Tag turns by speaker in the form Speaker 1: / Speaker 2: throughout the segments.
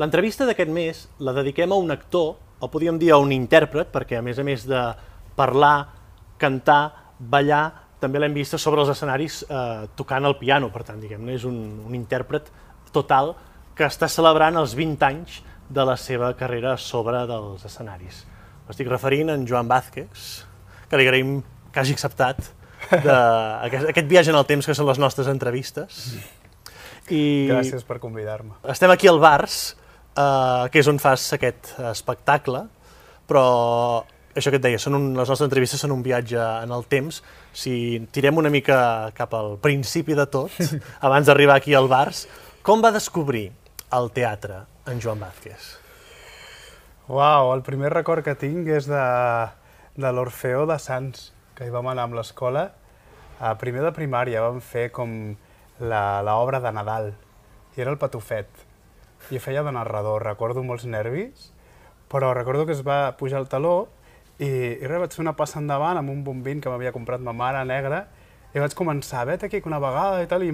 Speaker 1: L'entrevista d'aquest mes la dediquem a un actor, o podríem dir a un intèrpret, perquè a més a més de parlar, cantar, ballar, també l'hem vista sobre els escenaris eh, tocant el piano, per tant, diguem-ne, és un, un intèrpret total que està celebrant els 20 anys de la seva carrera a sobre dels escenaris. M'estic referint a en Joan Vázquez, que li agraïm que hagi acceptat de, aquest, aquest viatge en el temps que són les nostres entrevistes.
Speaker 2: I Gràcies per convidar-me.
Speaker 1: Estem aquí al Bars, eh, que és on fas aquest espectacle, però això que et deia, són un, les nostres entrevistes són un viatge en el temps. Si tirem una mica cap al principi de tot, abans d'arribar aquí al Bars, com va descobrir el teatre en Joan Vázquez?
Speaker 2: Uau, el primer record que tinc és de, de l'Orfeó de Sants, que hi vam anar amb l'escola. A primer de primària vam fer com l'obra de Nadal, i era el Patufet. I feia de narrador, recordo molts nervis, però recordo que es va pujar el taló i, i res, vaig fer una passa endavant amb un bombín que m'havia comprat ma mare negra i vaig començar, vet aquí una vegada i tal, i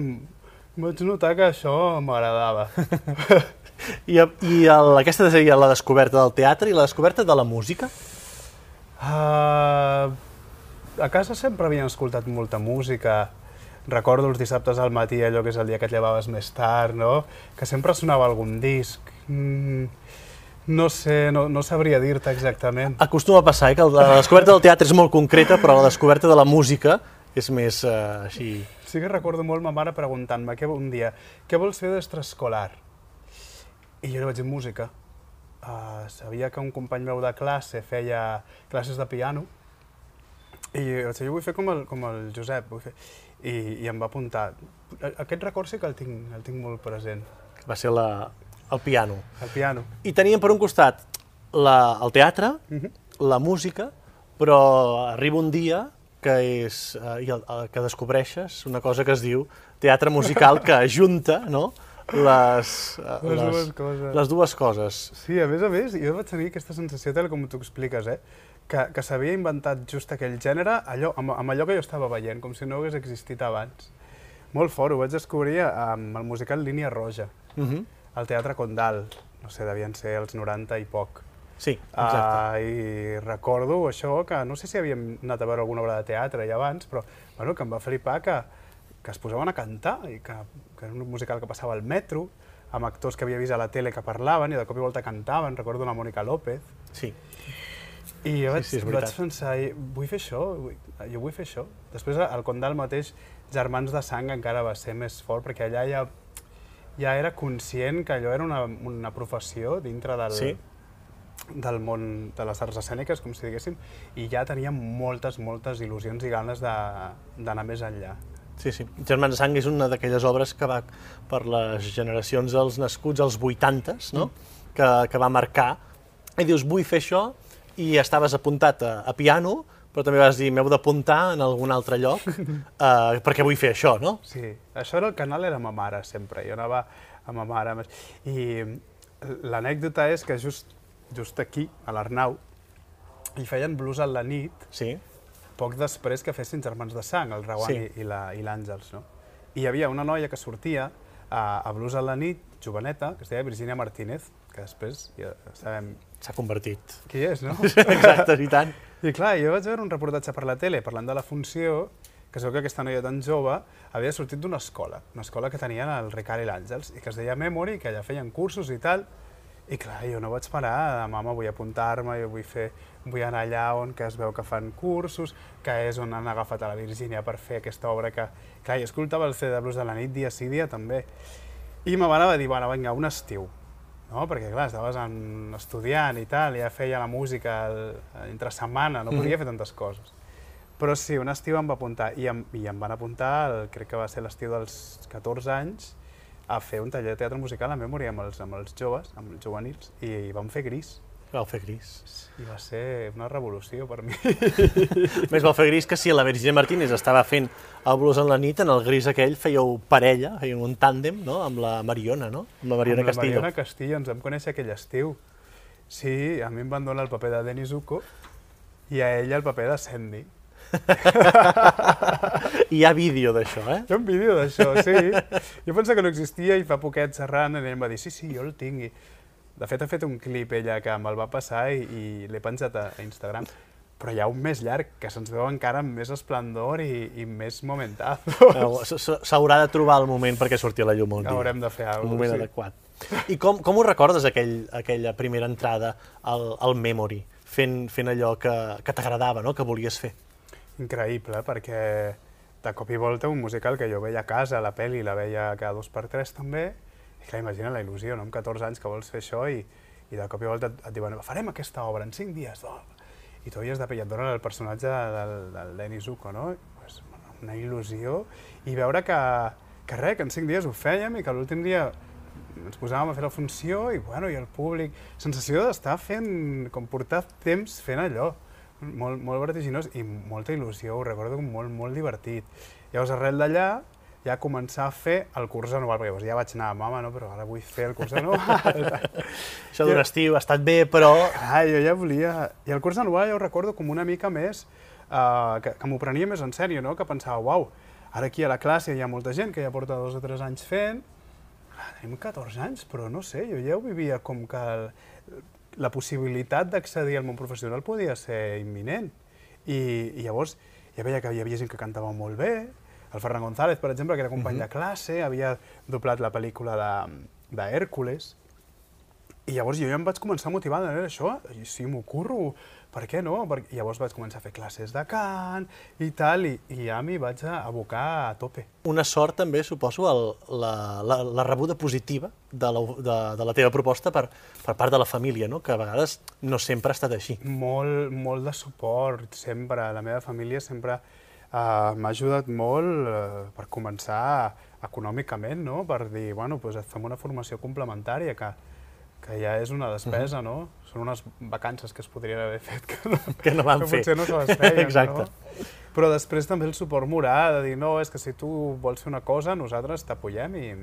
Speaker 2: vaig notar que això m'agradava.
Speaker 1: I, i el, aquesta seria la descoberta del teatre i la descoberta de la música?
Speaker 2: Uh, a casa sempre havien escoltat molta música, recordo els dissabtes al matí, allò que és el dia que et llevaves més tard, no? que sempre sonava algun disc. Mm, no sé, no, no sabria dir-te exactament.
Speaker 1: Acostuma a passar, eh, que la descoberta del teatre és molt concreta, però la descoberta de la música és més eh, així...
Speaker 2: Sí que recordo molt ma mare preguntant-me un dia què vols fer d'extraescolar? I jo li vaig dir música. Uh, sabia que un company meu de classe feia classes de piano i vaig dir, jo vull fer com el, com el Josep, vull fer i, i em va apuntar. Aquest record sí que el tinc, el tinc molt present.
Speaker 1: Va ser la, el piano.
Speaker 2: El piano.
Speaker 1: I teníem per un costat la, el teatre, uh mhm. -huh. la música, però arriba un dia que és eh, el, el, que descobreixes una cosa que es diu teatre musical que ajunta no? les,
Speaker 2: eh, les, les, dues coses.
Speaker 1: les dues coses.
Speaker 2: Sí, a més a més, jo vaig tenir aquesta sensació, tal com tu expliques, eh? Que, que s'havia inventat just aquell gènere allò, amb, amb allò que jo estava veient, com si no hagués existit abans. Molt fort, ho vaig descobrir amb el musical Línia Roja, uh mhm. -huh. al Teatre Condal, no sé, devien ser els 90 i poc.
Speaker 1: Sí, exacte.
Speaker 2: Uh, I recordo això, que no sé si havíem anat a veure alguna obra de teatre ja abans, però bueno, que em va flipar que, que es posaven a cantar, i que, que era un musical que passava al metro, amb actors que havia vist a la tele que parlaven i de cop i volta cantaven, recordo una Mònica López.
Speaker 1: Sí.
Speaker 2: I jo vaig, sí, sí, vaig pensar, vull fer això, jo vull fer això. Després, al Condal mateix, Germans de Sang encara va ser més fort, perquè allà ja, ja era conscient que allò era una, una professió dintre del, sí. del món de les arts escèniques, com si diguéssim, i ja tenia moltes, moltes il·lusions i ganes d'anar més enllà.
Speaker 1: Sí, sí. Germans de Sang és una d'aquelles obres que va per les generacions dels nascuts als 80s, no? Mm. Que, que va marcar. I dius, vull fer això, i estaves apuntat a, a piano, però també vas dir, m'heu d'apuntar en algun altre lloc, uh, perquè vull fer això, no?
Speaker 2: Sí, això era el canal era ma mare, sempre. Jo anava amb ma mare. I l'anècdota és que just, just aquí, a l'Arnau, hi feien blues a la nit,
Speaker 1: sí.
Speaker 2: poc després que fessin Germans de Sang, el Rawan sí. i, i l'Àngels, no? I hi havia una noia que sortia a, a blues a la nit, joveneta, que es deia Virginia Martínez, que després ja sabem
Speaker 1: S'ha convertit.
Speaker 2: Qui és, no?
Speaker 1: Exacte, i tant.
Speaker 2: I clar, jo vaig veure un reportatge per la tele parlant de la funció, que sóc que aquesta noia tan jove havia sortit d'una escola, una escola que tenien el Ricard i l'Àngels, i que es deia Memory, que allà feien cursos i tal, i clar, jo no vaig parar, de mama, vull apuntar-me, jo vull fer, vull anar allà on que es veu que fan cursos, que és on han agafat a la Virgínia per fer aquesta obra que... Clar, jo escoltava el CD de Blues de la nit dia sí dia també. I ma mare va dir, bueno, vinga, un estiu no? perquè clar, estaves en, estudiant i tal, ja feia la música el, entre setmana, no podia mm. fer tantes coses. Però sí, un estiu em va apuntar, i em, i em van apuntar, el, crec que va ser l'estiu dels 14 anys, a fer un taller de teatre musical a memòria amb els, amb els joves, amb els juvenils, i, i vam fer gris.
Speaker 1: Vau fer gris.
Speaker 2: I va ser una revolució per mi.
Speaker 1: Més val fer gris que si la Virginia Martínez estava fent el blues en la nit, en el gris aquell fèieu parella, fèieu un tàndem no? amb la Mariona, no?
Speaker 2: Amb la Mariona amb Castillo. Amb la Mariona Castillo, ens vam conèixer aquell estiu. Sí, a mi em van donar el paper de Denis Uco i a ella el paper de Sandy.
Speaker 1: Hi ha vídeo d'això, eh?
Speaker 2: Hi ha un vídeo d'això, sí. Jo pensava que no existia i fa poquet xerrant, ell em va dir, sí, sí, jo el tinc. I De fet, ha fet un clip ella que me'l va passar i, i l'he penjat a, a Instagram. Però hi ha un més llarg, que se'ns veu encara amb més esplendor i, i més momentazo.
Speaker 1: S'haurà de trobar el moment perquè surti a la llum el dia.
Speaker 2: Haurem de fer alguna
Speaker 1: Un moment
Speaker 2: sí.
Speaker 1: adequat. I com, com ho recordes, aquell, aquella primera entrada al, al Memory, fent, fent allò que, que t'agradava, no? que volies fer?
Speaker 2: Increïble, perquè de cop i volta un musical que jo veia a casa, la pel·li la veia cada dos per tres també, i clar, imagina la il·lusió, no? amb 14 anys que vols fer això i, i de cop i volta et, et diuen farem aquesta obra en 5 dies, oh. i tu havies de i et donen el personatge del, del Denny Zuko, no? Pues, una il·lusió, i veure que, que res, que en 5 dies ho fèiem i que l'últim dia ens posàvem a fer la funció i, bueno, i el públic... Sensació d'estar fent, com portar temps fent allò. Molt, molt vertiginós i molta il·lusió, ho recordo com molt, molt divertit. Llavors, arrel d'allà, ja començar a fer el curs anual, perquè llavors ja vaig anar, mama, no, però ara vull fer el curs anual.
Speaker 1: Això d'un estiu ha estat bé, però...
Speaker 2: Clar, jo ja volia... I el curs anual jo ho recordo com una mica més, uh, que, que m'ho prenia més en sèrio, no? que pensava, uau, ara aquí a la classe hi ha molta gent que ja porta dos o tres anys fent, Clar, tenim 14 anys, però no sé, jo ja ho vivia com que el, la possibilitat d'accedir al món professional podia ser imminent. I, i llavors ja veia que hi havia gent que cantava molt bé, el Ferran González, per exemple, que era company uh -huh. de classe, havia doblat la pel·lícula d'Hèrcules, i llavors jo ja em vaig començar a motivar de això, i si m'ho curro, per què no? Perquè llavors vaig començar a fer classes de cant i tal, i, i ja m'hi vaig abocar a tope.
Speaker 1: Una sort també, suposo, el, la, la, la rebuda positiva de la, de, de la teva proposta per, per part de la família, no? que a vegades no sempre ha estat així.
Speaker 2: Molt, molt de suport, sempre. La meva família sempre uh, m'ha ajudat molt uh, per començar econòmicament, no? per dir, bueno, doncs et fem una formació complementària que, que ja és una despesa, uh -huh. no? Són unes vacances que es podrien haver fet que no,
Speaker 1: que no van
Speaker 2: que
Speaker 1: fer.
Speaker 2: potser no se les feien,
Speaker 1: Exacte.
Speaker 2: no? Però després també el suport moral, de dir, no, és que si tu vols fer una cosa, nosaltres t'apoyem i,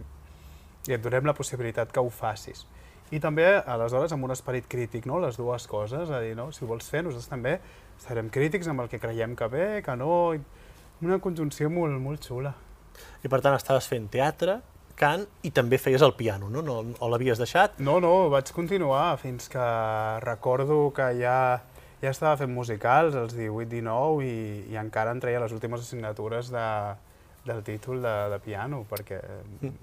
Speaker 2: i et donem la possibilitat que ho facis. I també, aleshores, amb un esperit crític, no? les dues coses, a dir, no? si ho vols fer, nosaltres també serem crítics amb el que creiem que bé, que no... Una conjunció molt, molt xula.
Speaker 1: I per tant estaves fent teatre, cant i també feies el piano, no? no o l'havies deixat?
Speaker 2: No, no, vaig continuar fins que recordo que ja, ja estava fent musicals als 18-19 i, i encara em treia les últimes assignatures de, del títol de, de piano, perquè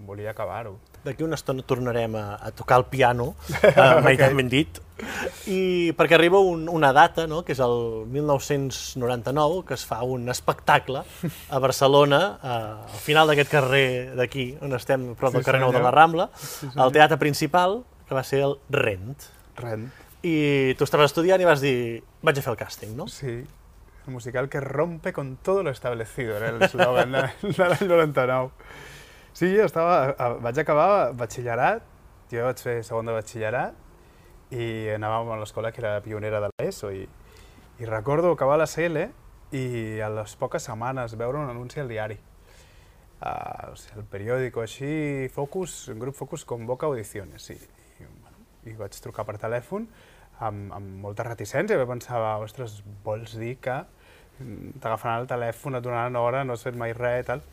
Speaker 2: volia acabar-ho.
Speaker 1: D'aquí una estona tornarem a, a tocar el piano, eh, mai tan ben dit, i perquè arriba un, una data, no?, que és el 1999, que es fa un espectacle a Barcelona, eh, al final d'aquest carrer d'aquí, on estem, a prop
Speaker 2: Sí,
Speaker 1: del carrer Nou de la Rambla,
Speaker 2: Sí,
Speaker 1: al teatre principal, que va ser el Rent.
Speaker 2: Ren.
Speaker 1: I tu estaves estudiant i vas dir, vaig a fer el càsting, no?
Speaker 2: Sí, el musical que rompe con todo lo establecido, era el eslògan de, de l'any 99. Sí, jo estava, a- vaig acabar batxillerat, jo vaig fer segon de batxillerat i anàvem a l'escola que era pionera de l'ESO i, i recordo acabar la CL i a les poques setmanes veure un anunci al diari. Uh, o sigui, el periòdico així, Focus, un grup Focus convoca audiciones i, i, bueno, i vaig trucar per telèfon amb, amb molta reticència, perquè pensava, ostres, vols dir que t'agafaran el telèfon, et donaran hora, no has fet mai res, tal.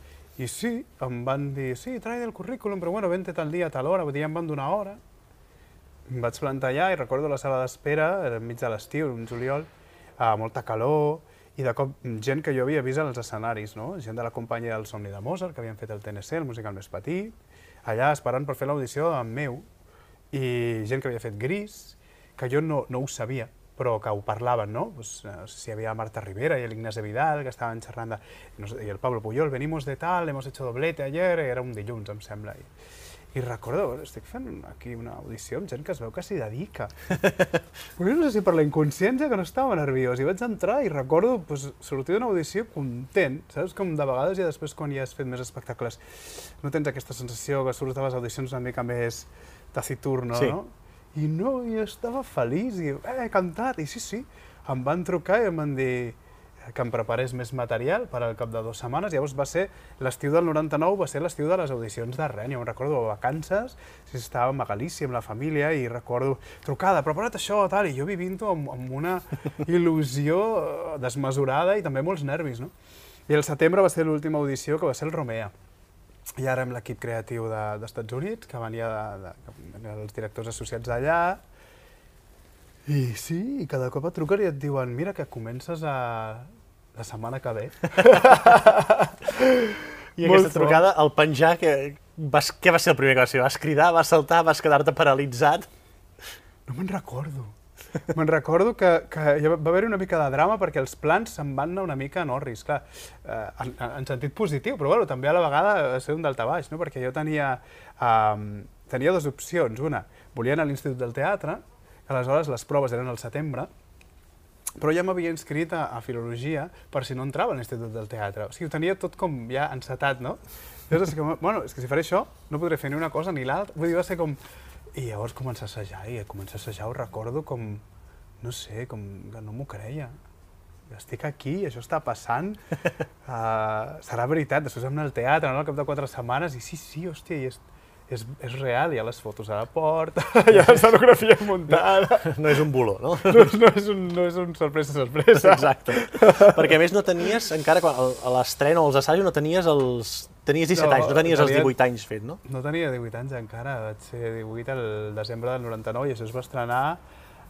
Speaker 2: I sí, em van dir, sí, trai el currículum, però bueno, vente tal dia, tal hora, vull dir, em van donar hora. Em vaig plantar allà i recordo la sala d'espera, era enmig de l'estiu, un juliol, a molta calor, i de cop gent que jo havia vist als escenaris, no? gent de la companyia del Somni de Mozart, que havien fet el TNC, el musical més petit, allà esperant per fer l'audició amb meu, i gent que havia fet Gris, que jo no, no ho sabia, però que ho parlaven, no? Pues, eh, no sé si hi havia Marta Rivera i l'Ignasi Vidal, que estaven xerrant de... No sé, I el Pablo Puyol, venimos de tal, hemos hecho doblete ayer, era un dilluns, em sembla. I, i recordo, bueno, estic fent aquí una audició amb gent que es veu que s'hi dedica. Però no sé si per la inconsciència que no estava nerviós. I vaig entrar i recordo pues, sortir d'una audició content. Saps? Com de vegades i després quan ja has fet més espectacles no tens aquesta sensació que surts de les audicions una mica més taciturno,
Speaker 1: Sí.
Speaker 2: no? I no, i estava feliç i eh, he cantat. I sí, sí, em van trucar i em van dir que em preparés més material per al cap de dues setmanes. Llavors va ser, l'estiu del 99 va ser l'estiu de les audicions de Ren. Jo em recordo vacances, sí, estàvem a Galícia amb la família i recordo trucada, prepara't això, tal, i jo vivint-ho amb, amb una il·lusió eh, desmesurada i també molts nervis, no? I el setembre va ser l'última audició, que va ser el Romea. I ara amb l'equip creatiu de- d'Estats Units, que venia de, de, els directors associats d'allà. I sí, i cada cop et truquen i et diuen mira que comences a la setmana que ve.
Speaker 1: I
Speaker 2: Molt
Speaker 1: aquesta trucada, al penjar, que vas, què va ser el primer que vas fer? Vas cridar, vas saltar, vas quedar-te paralitzat?
Speaker 2: No me'n recordo. Me'n recordo que, que hi va haver una mica de drama perquè els plans se'n van anar una mica en orris, clar, eh, en, en sentit positiu, però bueno, també a la vegada va ser un daltabaix, no? perquè jo tenia, um, tenia dues opcions. Una, volia anar a l'Institut del Teatre, que aleshores les proves eren al setembre, però ja m'havia inscrit a, a Filologia per si no entrava a l'Institut del Teatre. O sigui, ho tenia tot com ja encetat, no? Llavors, és que, bueno, és que si faré això, no podré fer ni una cosa ni l'altra. Vull dir, va ser com... I llavors començar a assajar, i a començar a assajar ho recordo com, no sé, com que no m'ho creia. Estic aquí, això està passant, uh, serà veritat, després vam anar al teatre, no? al cap de quatre setmanes, i sí, sí, hòstia, i és, és, és real, hi ha les fotos a la porta, hi ha l'escenografia muntada,
Speaker 1: No és un boló, no?
Speaker 2: no, no, és un, no és un sorpresa, sorpresa.
Speaker 1: Exacte. Perquè a més no tenies, encara quan, a l'estrena o als assajos, no tenies els... Tenies 17
Speaker 2: No,
Speaker 1: anys, no tenies els
Speaker 2: tenia-
Speaker 1: 18 anys fet, no?
Speaker 2: No tenia 18 anys encara, vaig ser 18 el desembre del 99 i això es va estrenar,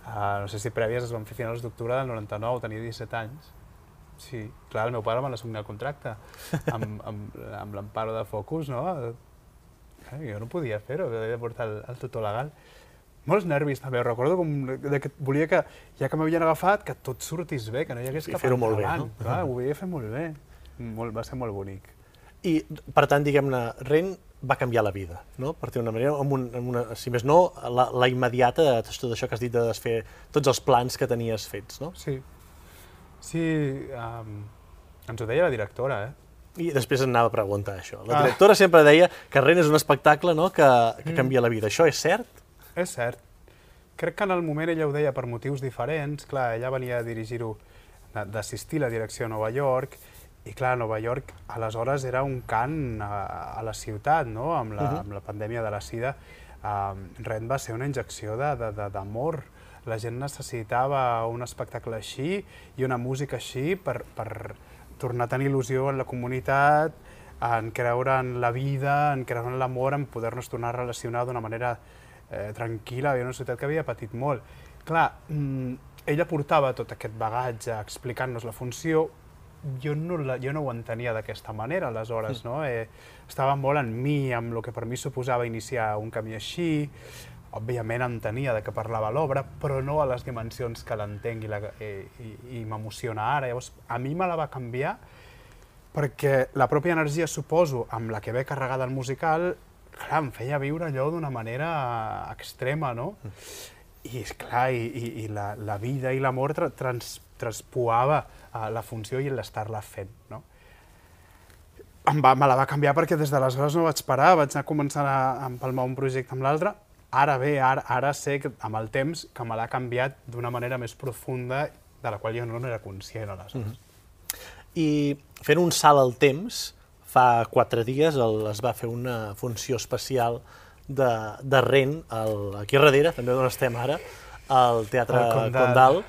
Speaker 2: uh, no sé si prèvies es van fer finals d'octubre del 99, tenia 17 anys. Sí, clar, el meu pare me l'assignar el contracte amb, amb, amb l'emparo de Focus, no? Eh, jo no podia fer-ho, havia de portar el, el tutor legal. Molts nervis també, recordo com de que volia que, ja que m'havien agafat, que tot sortís bé, que no hi hagués
Speaker 1: I
Speaker 2: cap
Speaker 1: fer-ho molt bé, no?
Speaker 2: Clar, ho volia fer molt bé. Molt, va ser molt bonic.
Speaker 1: I, per tant, diguem-ne, Ren va canviar la vida, no? Per dir una manera, amb, un, amb una, si més no, la, la immediata de tot això que has dit de desfer tots els plans que tenies fets, no?
Speaker 2: Sí. Sí, um, ens ho deia la directora, eh?
Speaker 1: I després anava a preguntar això. La
Speaker 2: Ah.
Speaker 1: directora sempre deia que Ren és un espectacle no? que, que canvia la vida. Això és cert?
Speaker 2: És cert. Crec que en el moment ella ho deia per motius diferents. Clar, ella venia a dirigir-ho, d'assistir la direcció a Nova York, i clar, Nova York aleshores era un cant a, a la ciutat, no? Amb la, amb la pandèmia de la sida, um, Ren va ser una injecció d'amor. La gent necessitava un espectacle així i una música així per, per tornar a tenir il·lusió en la comunitat, en creure en la vida, en creure en l'amor, en poder-nos tornar a relacionar d'una manera eh, tranquil·la. Havia una societat que havia patit molt. Clar, mm, ella portava tot aquest bagatge explicant-nos la funció, jo no, la, jo no ho entenia d'aquesta manera, aleshores, no? Eh, estava molt en mi, amb el que per mi suposava iniciar un camí així, òbviament entenia de què parlava l'obra, però no a les dimensions que l'entenc i, la, eh, i, i m'emociona ara. Llavors, a mi me la va canviar perquè la pròpia energia, suposo, amb la que ve carregada el musical, clar, em feia viure allò d'una manera extrema, no? I, clar, i, i, i la, la vida i l'amor tra trans, transpoava uh, la funció i l'estar-la fent, no? Em va, me la va canviar perquè des d'aleshores no vaig parar, vaig anar començant a, a empalmar un projecte amb l'altre. Ara bé, ara, ara sé que amb el temps que me l'ha canviat d'una manera més profunda de la qual jo no n'era conscient aleshores.
Speaker 1: I fent un salt al temps, fa quatre dies el, es va fer una funció especial de, de Ren, al, aquí darrere, també on estem ara, al Teatre
Speaker 2: Al Condal.
Speaker 1: Condal,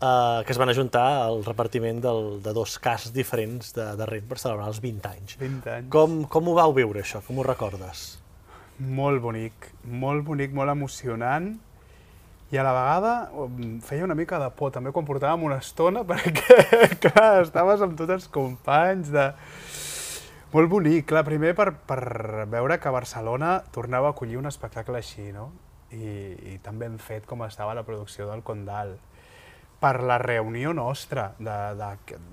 Speaker 1: eh, que es van ajuntar al repartiment del, de dos casts diferents de, de Ren per celebrar els 20 anys.
Speaker 2: 20 anys.
Speaker 1: Com, com ho vau viure, això? Com ho recordes?
Speaker 2: Molt bonic, molt bonic, molt emocionant i a la vegada em feia una mica de por també quan portàvem una estona perquè, clar, estaves amb tots els companys de... Molt bonic, clar, primer per, per veure que Barcelona tornava a acollir un espectacle així, no? I, i tan ben fet com estava la producció del Condal. Per la reunió nostra, de, de,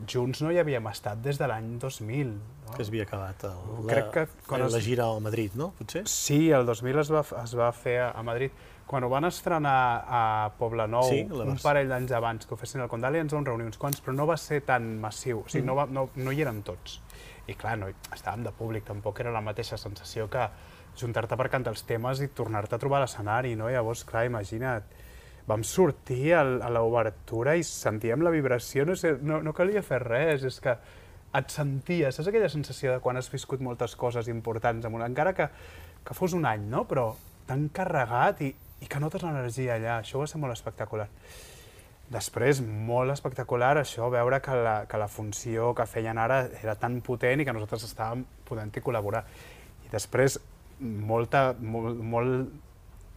Speaker 2: junts no hi havíem estat des de l'any 2000. No?
Speaker 1: Que es havia acabat el, la,
Speaker 2: Crec que quan
Speaker 1: la
Speaker 2: es-
Speaker 1: gira a Madrid, no? Potser?
Speaker 2: Sí, el 2000 es va, es va fer a, a Madrid. Quan ho van estrenar a Poblenou,
Speaker 1: Sí, la
Speaker 2: un parell d'anys abans que ho fessin al Condal, ens van reunir uns quants, però no va ser tan massiu, o sigui,
Speaker 1: Mm.
Speaker 2: no, va, no, no hi eren tots. I clar, no, estàvem de públic, tampoc era la mateixa sensació que juntar-te per cantar els temes i tornar-te a trobar a l'escenari, no? Llavors, clar, imagina't, vam sortir al, a l'obertura i sentíem la vibració, no, sé, no, no calia fer res, és que et senties, saps aquella sensació de quan has viscut moltes coses importants, amb un, encara que, que fos un any, no? però tan carregat i, i que notes l'energia allà, això va ser molt espectacular. Després, molt espectacular, això, veure que la, que la funció que feien ara era tan potent i que nosaltres estàvem podent-hi col·laborar. I després, molta, molt, molt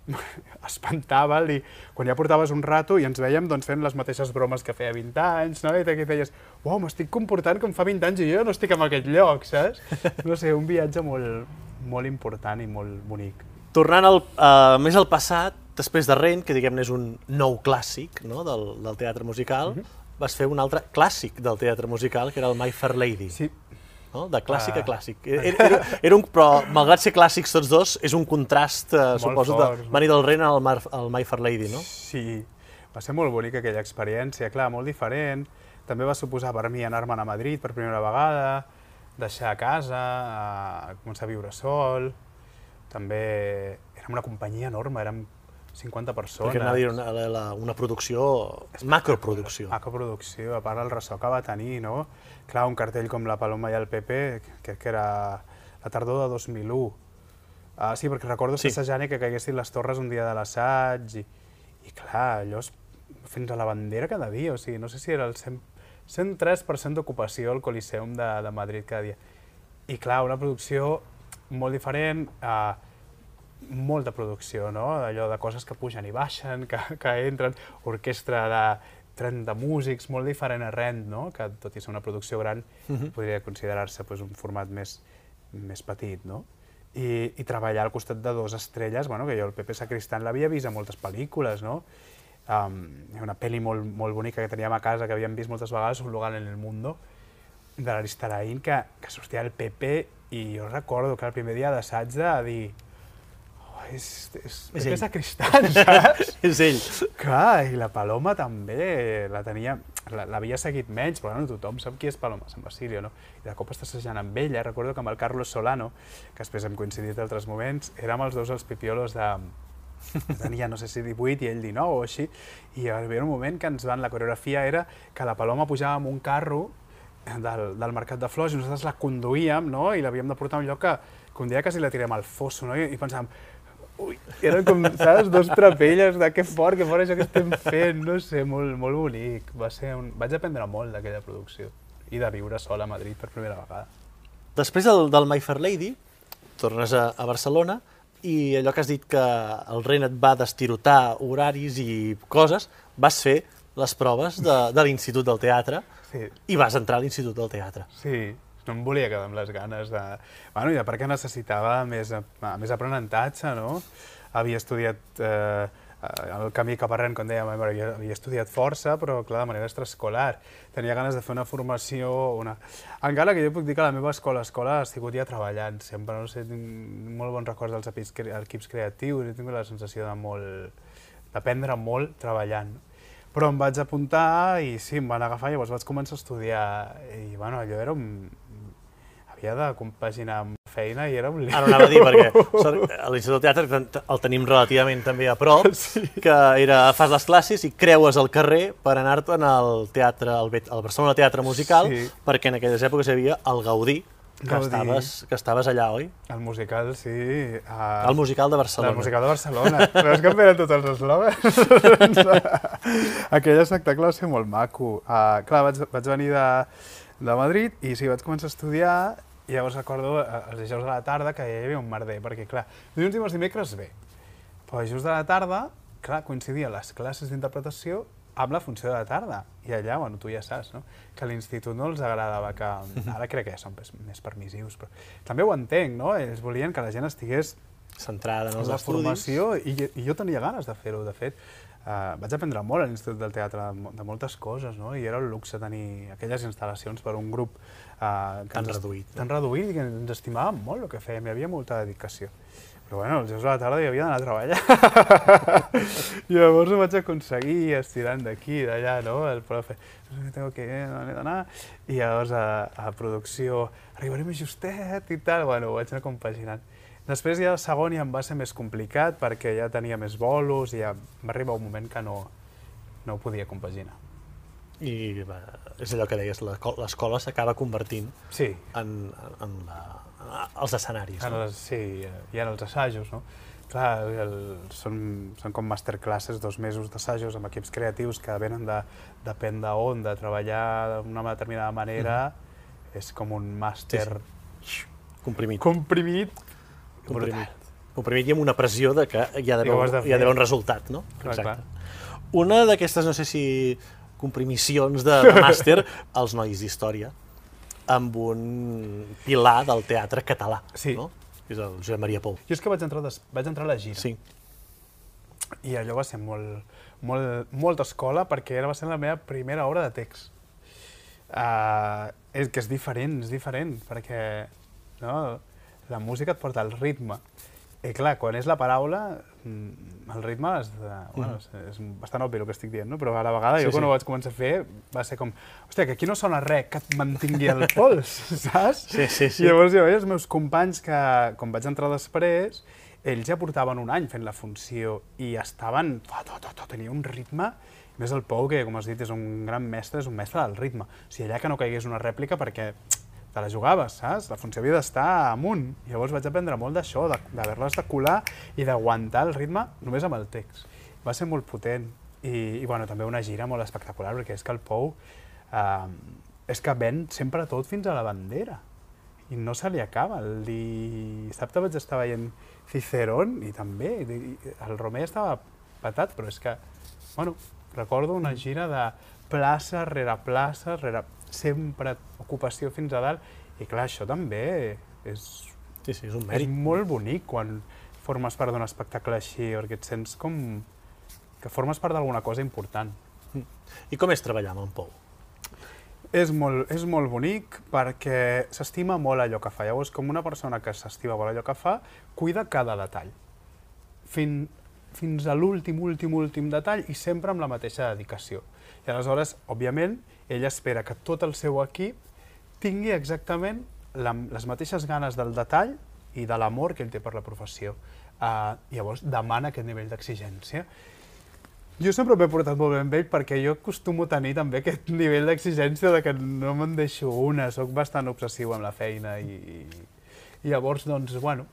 Speaker 2: espantava i quan ja portaves un rato i ens veiem doncs, fent les mateixes bromes que feia 20 anys, no? I aquí deies, uau, m'estic comportant com fa 20 anys i jo no estic en aquest lloc, saps? No sé, un viatge molt, molt important i molt bonic.
Speaker 1: Tornant al, uh, més al passat, després de Rent, que diguem-ne és un nou clàssic no? del, del teatre musical, mm -hmm. vas fer un altre clàssic del teatre musical, que era el My Fair Lady.
Speaker 2: Sí,
Speaker 1: no? de clàssic uh... a clàssic. Era, era, era un, però, malgrat ser clàssics tots dos, és un contrast, eh, suposo, fort. de venir del Ren al, Mar, al My Fair Lady, no?
Speaker 2: Sí, va ser molt bonica aquella experiència, clar, molt diferent. També va suposar per mi anar-me'n a Madrid per primera vegada, deixar a casa, a començar a viure sol. També érem una companyia enorme, érem 50 persones.
Speaker 1: Perquè anava a dir una, la, una producció, macroproducció.
Speaker 2: Macroproducció, a part el ressò que va tenir, no? Clar, un cartell com La Paloma i el PP, crec que era la tardor de 2001. Ah, sí, perquè recordo sí. assajant que caiguessin les torres un dia de l'assaig i, i clar, allò és fins a la bandera cada dia, o sigui, no sé si era el 100, 103% d'ocupació al Coliseum de, de Madrid cada dia. I clar, una producció molt diferent, eh, molta producció, no? Allò de coses que pugen i baixen, que, que entren, orquestra de 30 músics, molt diferent a Rent, no? Que tot i ser una producció gran, uh mhm. -huh. podria considerar-se pues, un format més, més petit, no? I, i treballar al costat de dos estrelles, bueno, que jo el Pepe Sacristán l'havia vist a moltes pel·lícules, no? Um, una pel·li molt, molt bonica que teníem a casa, que havíem vist moltes vegades, Un lugar en el mundo, de l'Aristarain, que, que sortia el Pepe, i jo recordo que el primer dia d'assaig de dir és, és, és, és de cristal, saps?
Speaker 1: és ell.
Speaker 2: Clar, i la Paloma també la tenia, l'havia seguit menys, però bueno, tothom sap qui és Paloma, Sant Basilio, no? I de cop estàs assajant amb ella, recordo que amb el Carlos Solano, que després hem coincidit altres moments, érem els dos els pipiolos de, tenia, no sé si 18 i ell 19 o així, i hi havia un moment que ens van, la coreografia era que la Paloma pujava amb un carro del, del Mercat de Flors i nosaltres la conduïem, no?, i l'havíem de portar a un lloc que, que un dia quasi la tirem al fosso, no?, i, i pensàvem, Ui, eren com, saps, dos trapelles de que fort, que fort això que estem fent, no sé, molt, molt bonic. Va ser un... Vaig aprendre molt d'aquella producció i de viure sola a Madrid per primera vegada.
Speaker 1: Després del, del My Fair Lady, tornes a, a Barcelona i allò que has dit que el Ren et va destirotar horaris i coses, vas fer les proves de, de l'Institut del Teatre
Speaker 2: sí.
Speaker 1: i vas entrar a l'Institut del Teatre.
Speaker 2: Sí, no em volia quedar amb les ganes de... Bueno, i de perquè necessitava més, més aprenentatge, no? Havia estudiat eh, el camí cap arrent, com dèiem, havia, havia estudiat força, però clar, de manera extraescolar. Tenia ganes de fer una formació... Una... Encara que jo puc dir que la meva escola, escola ha sigut ja treballant sempre, no sé, tinc molt bons records dels equips, equips creatius, he tingut la sensació de molt d'aprendre molt treballant. Però em vaig apuntar i sí, em van agafar, llavors vaig començar a estudiar i bueno, allò era un, havia de compaginar amb feina i era un lío.
Speaker 1: Ara anava a dir, perquè a l'Institut de Teatre el tenim relativament també a prop, sí. que era, fas les classes i creues el carrer per anar-te'n al teatre, al, al Barcelona Teatre Musical, sí. perquè en aquelles èpoques hi havia el Gaudí, que Gaudí. estaves, que estaves allà, oi?
Speaker 2: El musical, sí.
Speaker 1: Uh, el musical de Barcelona.
Speaker 2: El musical de Barcelona. Veus que em venen tots els eslògans? Aquell espectacle va ser molt maco. Uh, clar, vaig, vaig venir de, de Madrid i sí, vaig començar a estudiar i llavors recordo eh, els dijous de la tarda que hi havia un merder, perquè clar, dilluns els dimecres bé, però dijous de la tarda, clar, coincidia les classes d'interpretació amb la funció de la tarda. I allà, bueno, tu ja saps, no? que a l'institut no els agradava que... Ara crec que ja són més permissius, però també ho entenc, no? Ells volien que la gent estigués
Speaker 1: centrada en els
Speaker 2: la
Speaker 1: estudis.
Speaker 2: formació i, i jo tenia ganes de fer-ho, de fet. Uh, vaig aprendre molt a l'Institut del Teatre de, de moltes coses, no? I era el luxe tenir aquelles instal·lacions per un grup
Speaker 1: uh, tan reduït.
Speaker 2: Tan reduït i que ens estimàvem molt el que fèiem, hi havia molta dedicació. Però bueno, els dies de la tarda hi havia d'anar a treballar. I llavors ho vaig aconseguir estirant d'aquí, d'allà, no? El profe, no tengo que d'anar. I llavors a, a producció, arribaré més justet i tal. Bueno, ho vaig anar compaginant. Després ja el segon ja em va ser més complicat perquè ja tenia més bolos i ja va arribar un moment que no, no ho podia compaginar
Speaker 1: i va, és allò que deies, l'escola s'acaba convertint
Speaker 2: sí.
Speaker 1: en, en, la, en els escenaris.
Speaker 2: En
Speaker 1: no?
Speaker 2: les, sí, i en els assajos, no? Clar, el, són, són com masterclasses, dos mesos d'assajos amb equips creatius que venen de, depèn d'on, de treballar d'una determinada manera, mm -hmm. és com un màster...
Speaker 1: Sí, sí. Comprimit.
Speaker 2: Comprimit,
Speaker 1: comprimit. Comprimit i amb una pressió de que hi ha d'haver hi ha
Speaker 2: fer.
Speaker 1: d'haver un resultat, no?
Speaker 2: Clar, clar.
Speaker 1: Una d'aquestes, no sé si comprimissions de, de màster, els nois d'història, amb un pilar del teatre català,
Speaker 2: Sí.
Speaker 1: no? Que és el Josep Maria Pou.
Speaker 2: Jo és que vaig entrar, des... vaig entrar a la gira.
Speaker 1: Sí.
Speaker 2: I allò va ser molt, molt, molta escola perquè era, va ser la meva primera obra de text. Uh, és que és diferent, és diferent, perquè no, la música et porta al ritme. I clar, quan és la paraula, mm, el ritme és, de, bueno, és, és bastant obvi el que estic dient, no? però a la vegada
Speaker 1: Sí,
Speaker 2: jo quan
Speaker 1: sí.
Speaker 2: ho vaig començar a fer va ser com, hòstia, que aquí no sona res que et mantingui el pols, saps?
Speaker 1: Sí, sí, sí.
Speaker 2: I llavors jo veia els meus companys que, quan vaig entrar després, ells ja portaven un any fent la funció i estaven... To, to, to, to, tenia un ritme... Més el Pou, que com has dit és un gran mestre, és un mestre del ritme. O sigui, allà que no caigués una rèplica perquè te la jugaves, saps? La funció havia d'estar amunt. Llavors vaig aprendre molt d'això, de- d'haver-les de colar i d'aguantar el ritme només amb el text. Va ser molt potent. I, i bueno, també una gira molt espectacular, perquè és que el Pou eh, és que ven sempre tot fins a la bandera i no se li acaba. El dissabte vaig estar veient Cicerón i també, el Romer estava patat, però és que, bueno, recordo una gira de plaça rere plaça, rere sempre ocupació fins a dalt, i clar, això també és,
Speaker 1: Sí, sí, és un
Speaker 2: és
Speaker 1: mèrit.
Speaker 2: molt bonic quan formes part d'un espectacle així, perquè et sents com que formes part d'alguna cosa important.
Speaker 1: I com és treballar amb en Pou?
Speaker 2: És molt, és molt bonic perquè s'estima molt allò que fa. Llavors, com una persona que s'estima molt allò que fa, cuida cada detall. Fin, fins a l'últim, últim, últim detall i sempre amb la mateixa dedicació. I aleshores, òbviament, ell espera que tot el seu equip tingui exactament la, les mateixes ganes del detall i de l'amor que ell té per la professió. Uh, llavors, demana aquest nivell d'exigència. Jo sempre m'he portat molt bé amb ell perquè jo acostumo a tenir també aquest nivell d'exigència de que no me'n deixo una, sóc bastant obsessiu amb la feina i, i llavors, doncs, bueno,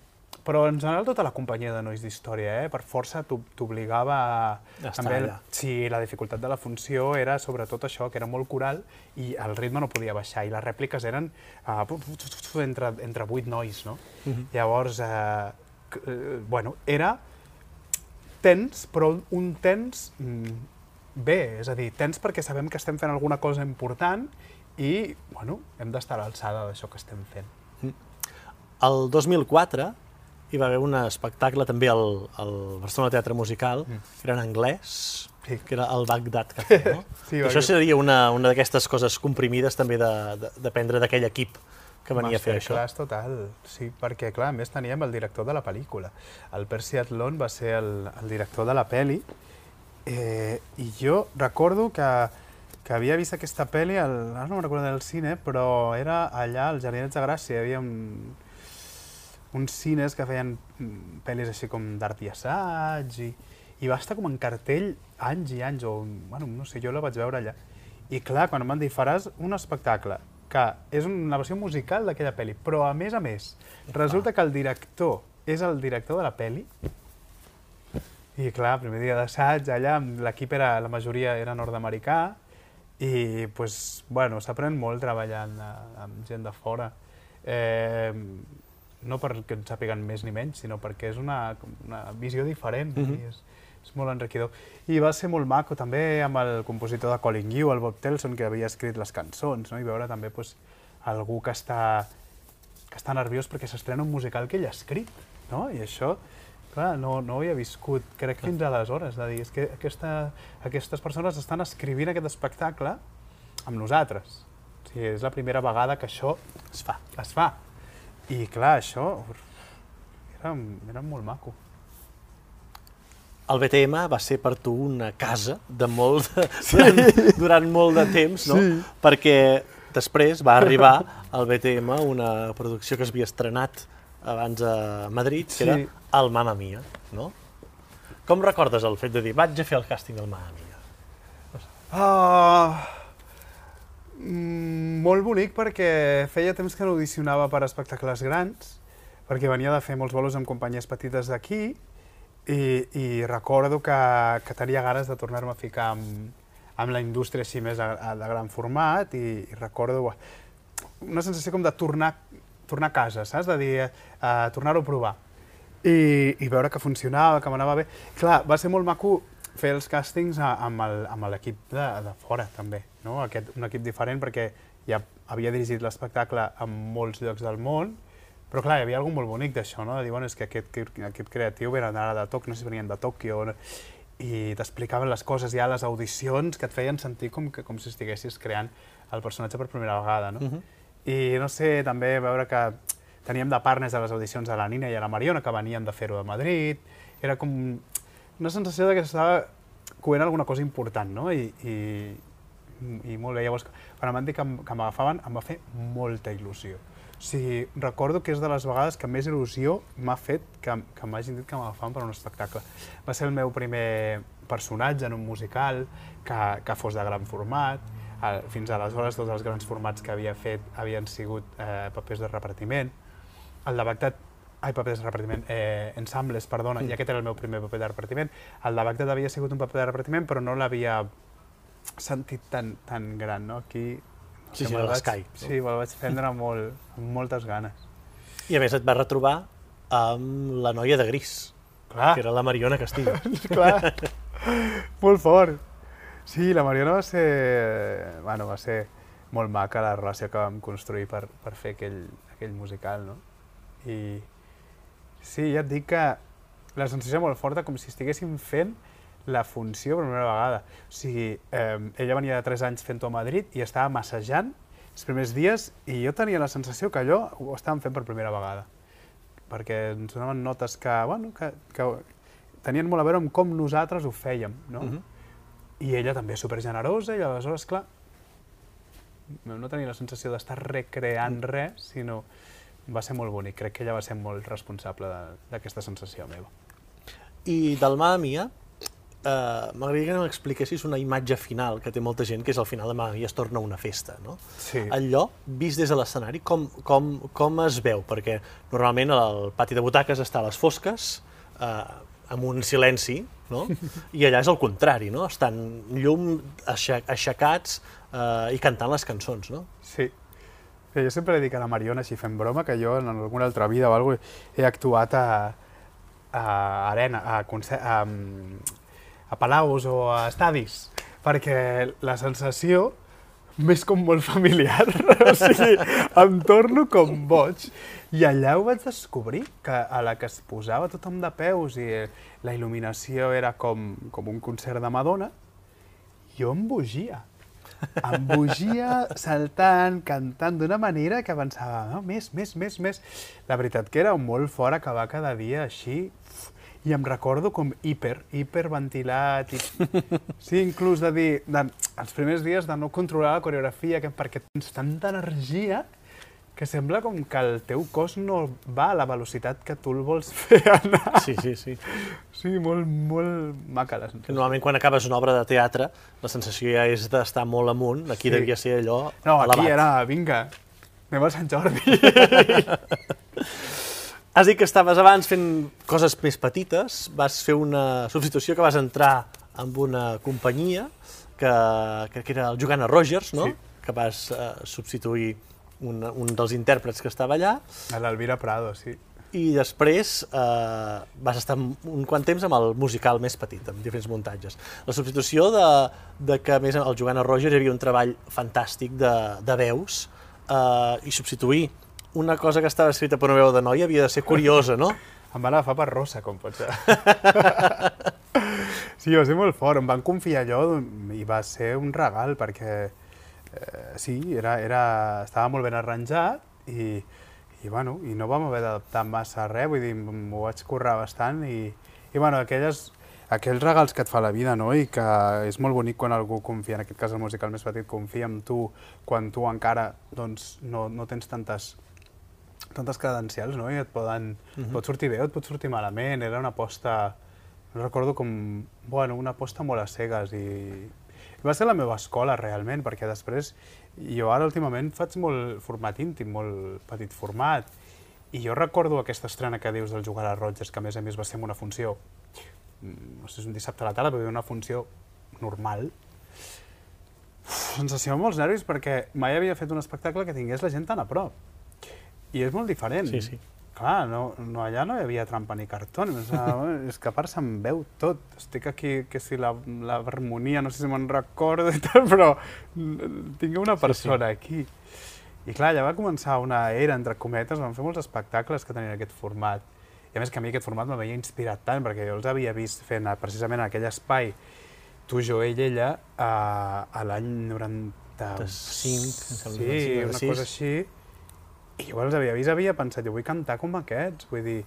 Speaker 2: però en general tota la companyia de nois d'història, eh, per força t'o- t'obligava a... També
Speaker 1: allà.
Speaker 2: Sí, la dificultat de la funció era sobretot això, que era molt coral i el ritme no podia baixar i les rèpliques eren uh, entre, entre vuit nois, no? Llavors, eh, c- eh, bueno, era tens, però un tens mm, bé, és a dir, tens perquè sabem que estem fent alguna cosa important i, bueno, hem d'estar a l'alçada d'això que estem fent.
Speaker 1: El 2004 hi va haver un espectacle també al, al Barcelona Teatre Musical, que era en anglès,
Speaker 2: Sí.
Speaker 1: que era el Bagdad Café, no?
Speaker 2: Sí,
Speaker 1: I Això seria una, una d'aquestes coses comprimides també de, de, dependre d'aquell equip que venia a fer això.
Speaker 2: Masterclass total, sí, perquè clar, a més teníem el director de la pel·lícula. El Percy Adlon va ser el, el director de la pel·li eh, i jo recordo que, que havia vist aquesta pel·li, al, no me'n recordo del cine, però era allà als Jardinets de Gràcia, hi havia un, uns cines que feien mm, pel·lis així com d'art i assaig i, i va estar com en cartell anys i anys, o, bueno, no sé, jo la vaig veure allà. I clar, quan em van dir, faràs un espectacle que és una versió musical d'aquella pel·li, però a més a més, resulta que el director és el director de la pel·li, i clar, primer dia d'assaig, allà l'equip era, la majoria era nord-americà, i pues, bueno, s'aprèn molt treballant eh, amb gent de fora. Eh, no perquè en sàpiguen més ni menys, sinó perquè és una, una visió diferent
Speaker 1: Mhm.
Speaker 2: i és, és molt enriquidor. I va ser molt maco també amb el compositor de Calling You, el Bob Telson, que havia escrit les cançons, no? i veure també pues, algú que està, que està nerviós perquè s'estrena un musical que ell ha escrit, no? i això clar, no, no ho havia viscut, crec fins aleshores, de dir, és que aquesta, aquestes persones estan escrivint aquest espectacle amb nosaltres. O sigui, és la primera vegada que això
Speaker 1: Es fa.
Speaker 2: es fa. I clar, això era, era molt maco.
Speaker 1: El BTM va ser per tu una casa de molt de, durant, durant molt de temps, no?
Speaker 2: Sí.
Speaker 1: Perquè després va arribar al BTM una producció que s'havia estrenat abans a Madrid, que
Speaker 2: Sí.
Speaker 1: era el Mamma Mia, no? Com recordes el fet de dir, vaig a fer el càsting del Mamma Mia?
Speaker 2: Uh, mm, molt bonic perquè feia temps que no audicionava per espectacles grans, perquè venia de fer molts bolos amb companyies petites d'aquí i, i recordo que, que tenia ganes de tornar-me a ficar amb, amb la indústria així més a, a, de gran format i, i recordo una sensació com de tornar, tornar a casa, saps? De dir, uh, tornar-ho a provar. i, i veure que funcionava, que m'anava bé. Clar, va ser molt maco fer els càstings a- amb el- amb l'equip de, de fora, també, no? Aquest, un equip diferent, perquè ja havia dirigit l'espectacle en molts llocs del món, però clar, hi havia alguna molt bonic d'això, no? De dir, bueno, és que aquest equip, creatiu venen ara de Tòquio, no sé si venien de Tòquio, no? i t'explicaven les coses ja a les audicions que et feien sentir com, que, com si estiguessis creant el personatge per primera vegada, no?
Speaker 1: Mhm.
Speaker 2: I no sé, també veure que teníem de partners a les audicions a la Nina i a la Mariona, que venien de fer-ho de Madrid, era com una sensació de que s'estava coent alguna cosa important, no? I, i, i molt bé, llavors, quan em van dir que, em- que m'agafaven, em va fer molta il·lusió. O sigui, recordo que és de les vegades que més il·lusió m'ha fet que, que m'hagin dit que m'agafaven per un espectacle. Va ser el meu primer personatge en un musical que, que fos de gran format. Fins aleshores tots els grans formats que havia fet havien sigut eh, papers de repartiment. El de Bagdad ai, papers de repartiment, eh, ensembles, perdona, i aquest era el meu primer paper de repartiment. El de Bagdad havia sigut un paper de repartiment, però no l'havia sentit tan, tan gran, no? Aquí...
Speaker 1: Sí, sí, l'Sky, no?
Speaker 2: Sí, me'l vaig prendre molt, amb moltes ganes.
Speaker 1: I a més et vas retrobar amb la noia de gris,
Speaker 2: Clar,
Speaker 1: que era la Mariona Castillo.
Speaker 2: clar, molt fort. Sí, la Mariona va ser, bueno, va ser molt maca la relació que vam construir per, per fer aquell, aquell musical, no? I sí, ja et dic que la sensació molt forta, com si estiguéssim fent la funció per primera vegada. O sigui, eh, ella venia de 3 anys fent-ho a Madrid i estava massejant els primers dies i jo tenia la sensació que allò ho estàvem fent per primera vegada. Perquè ens donaven notes que, bueno, que, que tenien molt a veure amb com nosaltres ho fèiem, no?
Speaker 1: Mhm.
Speaker 2: I ella també supergenerosa i aleshores, clar, no tenia la sensació d'estar recreant res, sinó va ser molt bonic. Crec que ella va ser molt responsable d'aquesta sensació meva.
Speaker 1: I del Mamma Mia, eh, m'agradaria que m'expliquessis una imatge final que té molta gent, que és el final de Mamma Mia es torna una festa, no?
Speaker 2: Sí.
Speaker 1: Allò, vist des de l'escenari, com, com, com es veu? Perquè normalment el pati de butaques està a les fosques, eh, amb un silenci, no? I allà és el contrari, no? Estan llum aixecats eh, i cantant les cançons, no?
Speaker 2: Sí. Sí, Jo sempre dic a la Mariona, així fent broma, que jo en alguna altra vida o alguna he actuat a, a arena, a, concer- a, a palaus o a estadis, perquè la sensació m'és com molt familiar, o sigui, em torno com boig. I allà ho vaig descobrir, que a la que es posava tothom de peus i la il·luminació era com, com un concert de Madonna, jo em bogia. Em bogia saltant, cantant d'una manera que pensava, no, més, més, més, més. La veritat que era molt fort acabar cada dia així i em recordo com hiper, hiperventilat, i... sí, inclús de dir, de, els primers dies de no controlar la coreografia, que, perquè tens tanta energia que sembla com que el teu cos no va a la velocitat que tu el vols fer anar.
Speaker 1: Sí, sí, sí.
Speaker 2: Sí, molt, molt maca la sensació.
Speaker 1: normalment quan acabes una obra de teatre, la sensació ja és d'estar molt amunt, aquí
Speaker 2: Sí.
Speaker 1: devia ser allò
Speaker 2: No, aquí
Speaker 1: elevat.
Speaker 2: era, vinga, anem a Sant Jordi.
Speaker 1: Has dit que estaves abans fent coses més petites, vas fer una substitució que vas entrar amb una companyia que, que, que era el Jugana Rogers, no?
Speaker 2: Sí.
Speaker 1: que vas eh, substituir un, un dels intèrprets que estava allà,
Speaker 2: A l'Elvira Prado, sí.
Speaker 1: i després eh, vas estar un quant temps amb el musical més petit, amb diferents muntatges. La substitució de, de que, més, el Jugana Rogers hi havia un treball fantàstic de, de veus eh, i substituir una cosa que estava escrita per una veu de noia havia de ser curiosa, no?
Speaker 2: Em van agafar per rossa, com pot ser. sí, va ser molt fort. Em van confiar allò i va ser un regal, perquè eh, sí, era, era, estava molt ben arranjat i, i, bueno, i no vam haver d'adaptar massa a res, vull dir, m'ho vaig currar bastant i, i bueno, aquelles, aquells regals que et fa la vida, no? I que és molt bonic quan algú confia, en aquest cas el musical més petit, confia en tu quan tu encara doncs, no, no tens tantes tantes credencials, no? I et poden... Uh -huh. pot sortir bé o et pot sortir malament. Era una aposta... No recordo com... Bueno, una aposta molt a cegues i... va ser la meva escola, realment, perquè després... Jo ara, últimament, faig molt format íntim, molt petit format, i jo recordo aquesta estrena que dius del jugar a Rogers, que a més a més va ser una funció... mm, No sé, és un dissabte a la tarda, però una funció normal, Uf, sensació amb molts nervis perquè mai havia fet un espectacle que tingués la gent tan a prop. I és molt diferent.
Speaker 1: Sí, sí.
Speaker 2: Clar, no, no, allà no hi havia trampa ni cartó, és que a part se'n veu tot. Estic aquí, que si l'harmonia, no sé si me'n recordo i tal, però tinc una persona sí, sí. aquí. I clar, allà va començar una era, entre cometes, vam fer molts espectacles que tenien aquest format. I a més que a mi aquest format m'havia inspirat tant, perquè jo els havia vist fent precisament en aquell espai, tu, jo, ell, ella, a, a l'any 95,
Speaker 1: sí,
Speaker 2: una cosa així, i jo els havia vist, havia pensat, jo vull cantar com aquests, vull dir,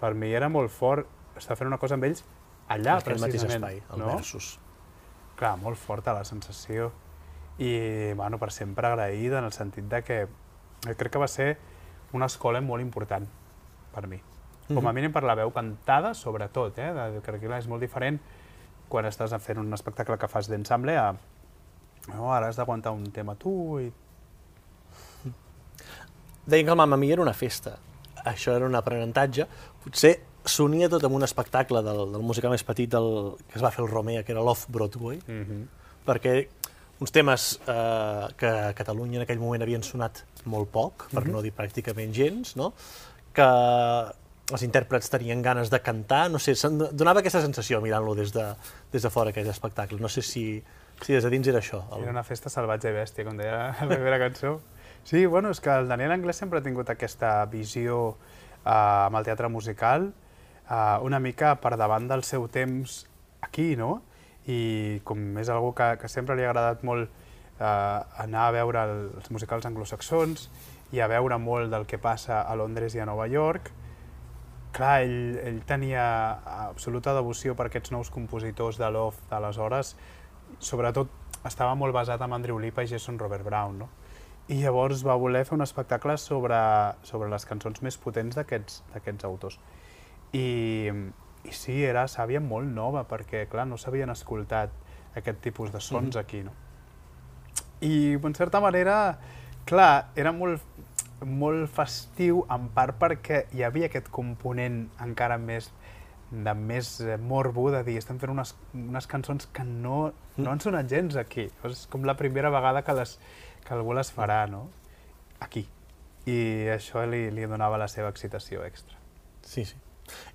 Speaker 2: per mi era molt fort estar fent una cosa amb ells allà,
Speaker 1: Aquell precisament. mateix espai, el no? versus.
Speaker 2: Clar, molt forta la sensació i bueno, per sempre agraïda en el sentit de que crec que va ser una escola molt important per mi. Com a mhm. mínim per la veu cantada, sobretot, eh? De, crec que és molt diferent quan estàs fent un espectacle que fas d'ensemble a no, ara has d'aguantar un tema tu i...
Speaker 1: Deien que el Mamma Mia era una festa. Això era un aprenentatge. Potser s'unia tot amb un espectacle del, del musical més petit del, que es va fer el Romea, que era l'Off-Broadway, mm -hmm. perquè uns temes eh, que a Catalunya en aquell moment havien sonat molt poc, per mm -hmm. no dir pràcticament gens, no? que els intèrprets tenien ganes de cantar, no sé, donava aquesta sensació mirant-lo des, de, des de fora aquell espectacle, no sé si, si des de dins era això.
Speaker 2: El... Era una festa salvatge i bèstia, com deia la primera cançó. Sí, bueno, és que el Daniel Anglès sempre ha tingut aquesta visió eh, amb el teatre musical, eh, una mica per davant del seu temps aquí, no? i com és algú que, que sempre li ha agradat molt eh, anar a veure el, els musicals anglosaxons i a veure molt del que passa a Londres i a Nova York, clar, ell, ell tenia absoluta devoció per aquests nous compositors de l'off d'aleshores, sobretot estava molt basat en Andrew Lipa i Jason Robert Brown, no? I llavors va voler fer un espectacle sobre, sobre les cançons més potents d'aquests autors. I, i sí, era sàvia molt nova, perquè, clar, no s'havien escoltat aquest tipus de sons mm -hmm. aquí, no? I, en certa manera, clar, era molt, molt festiu, en part perquè hi havia aquest component encara més de més eh, morbo, de dir, estem fent unes, unes cançons que no, no han sonat gens aquí. És com la primera vegada que, les, que algú les farà, no? Aquí. I això li, li donava la seva excitació extra.
Speaker 1: Sí, sí.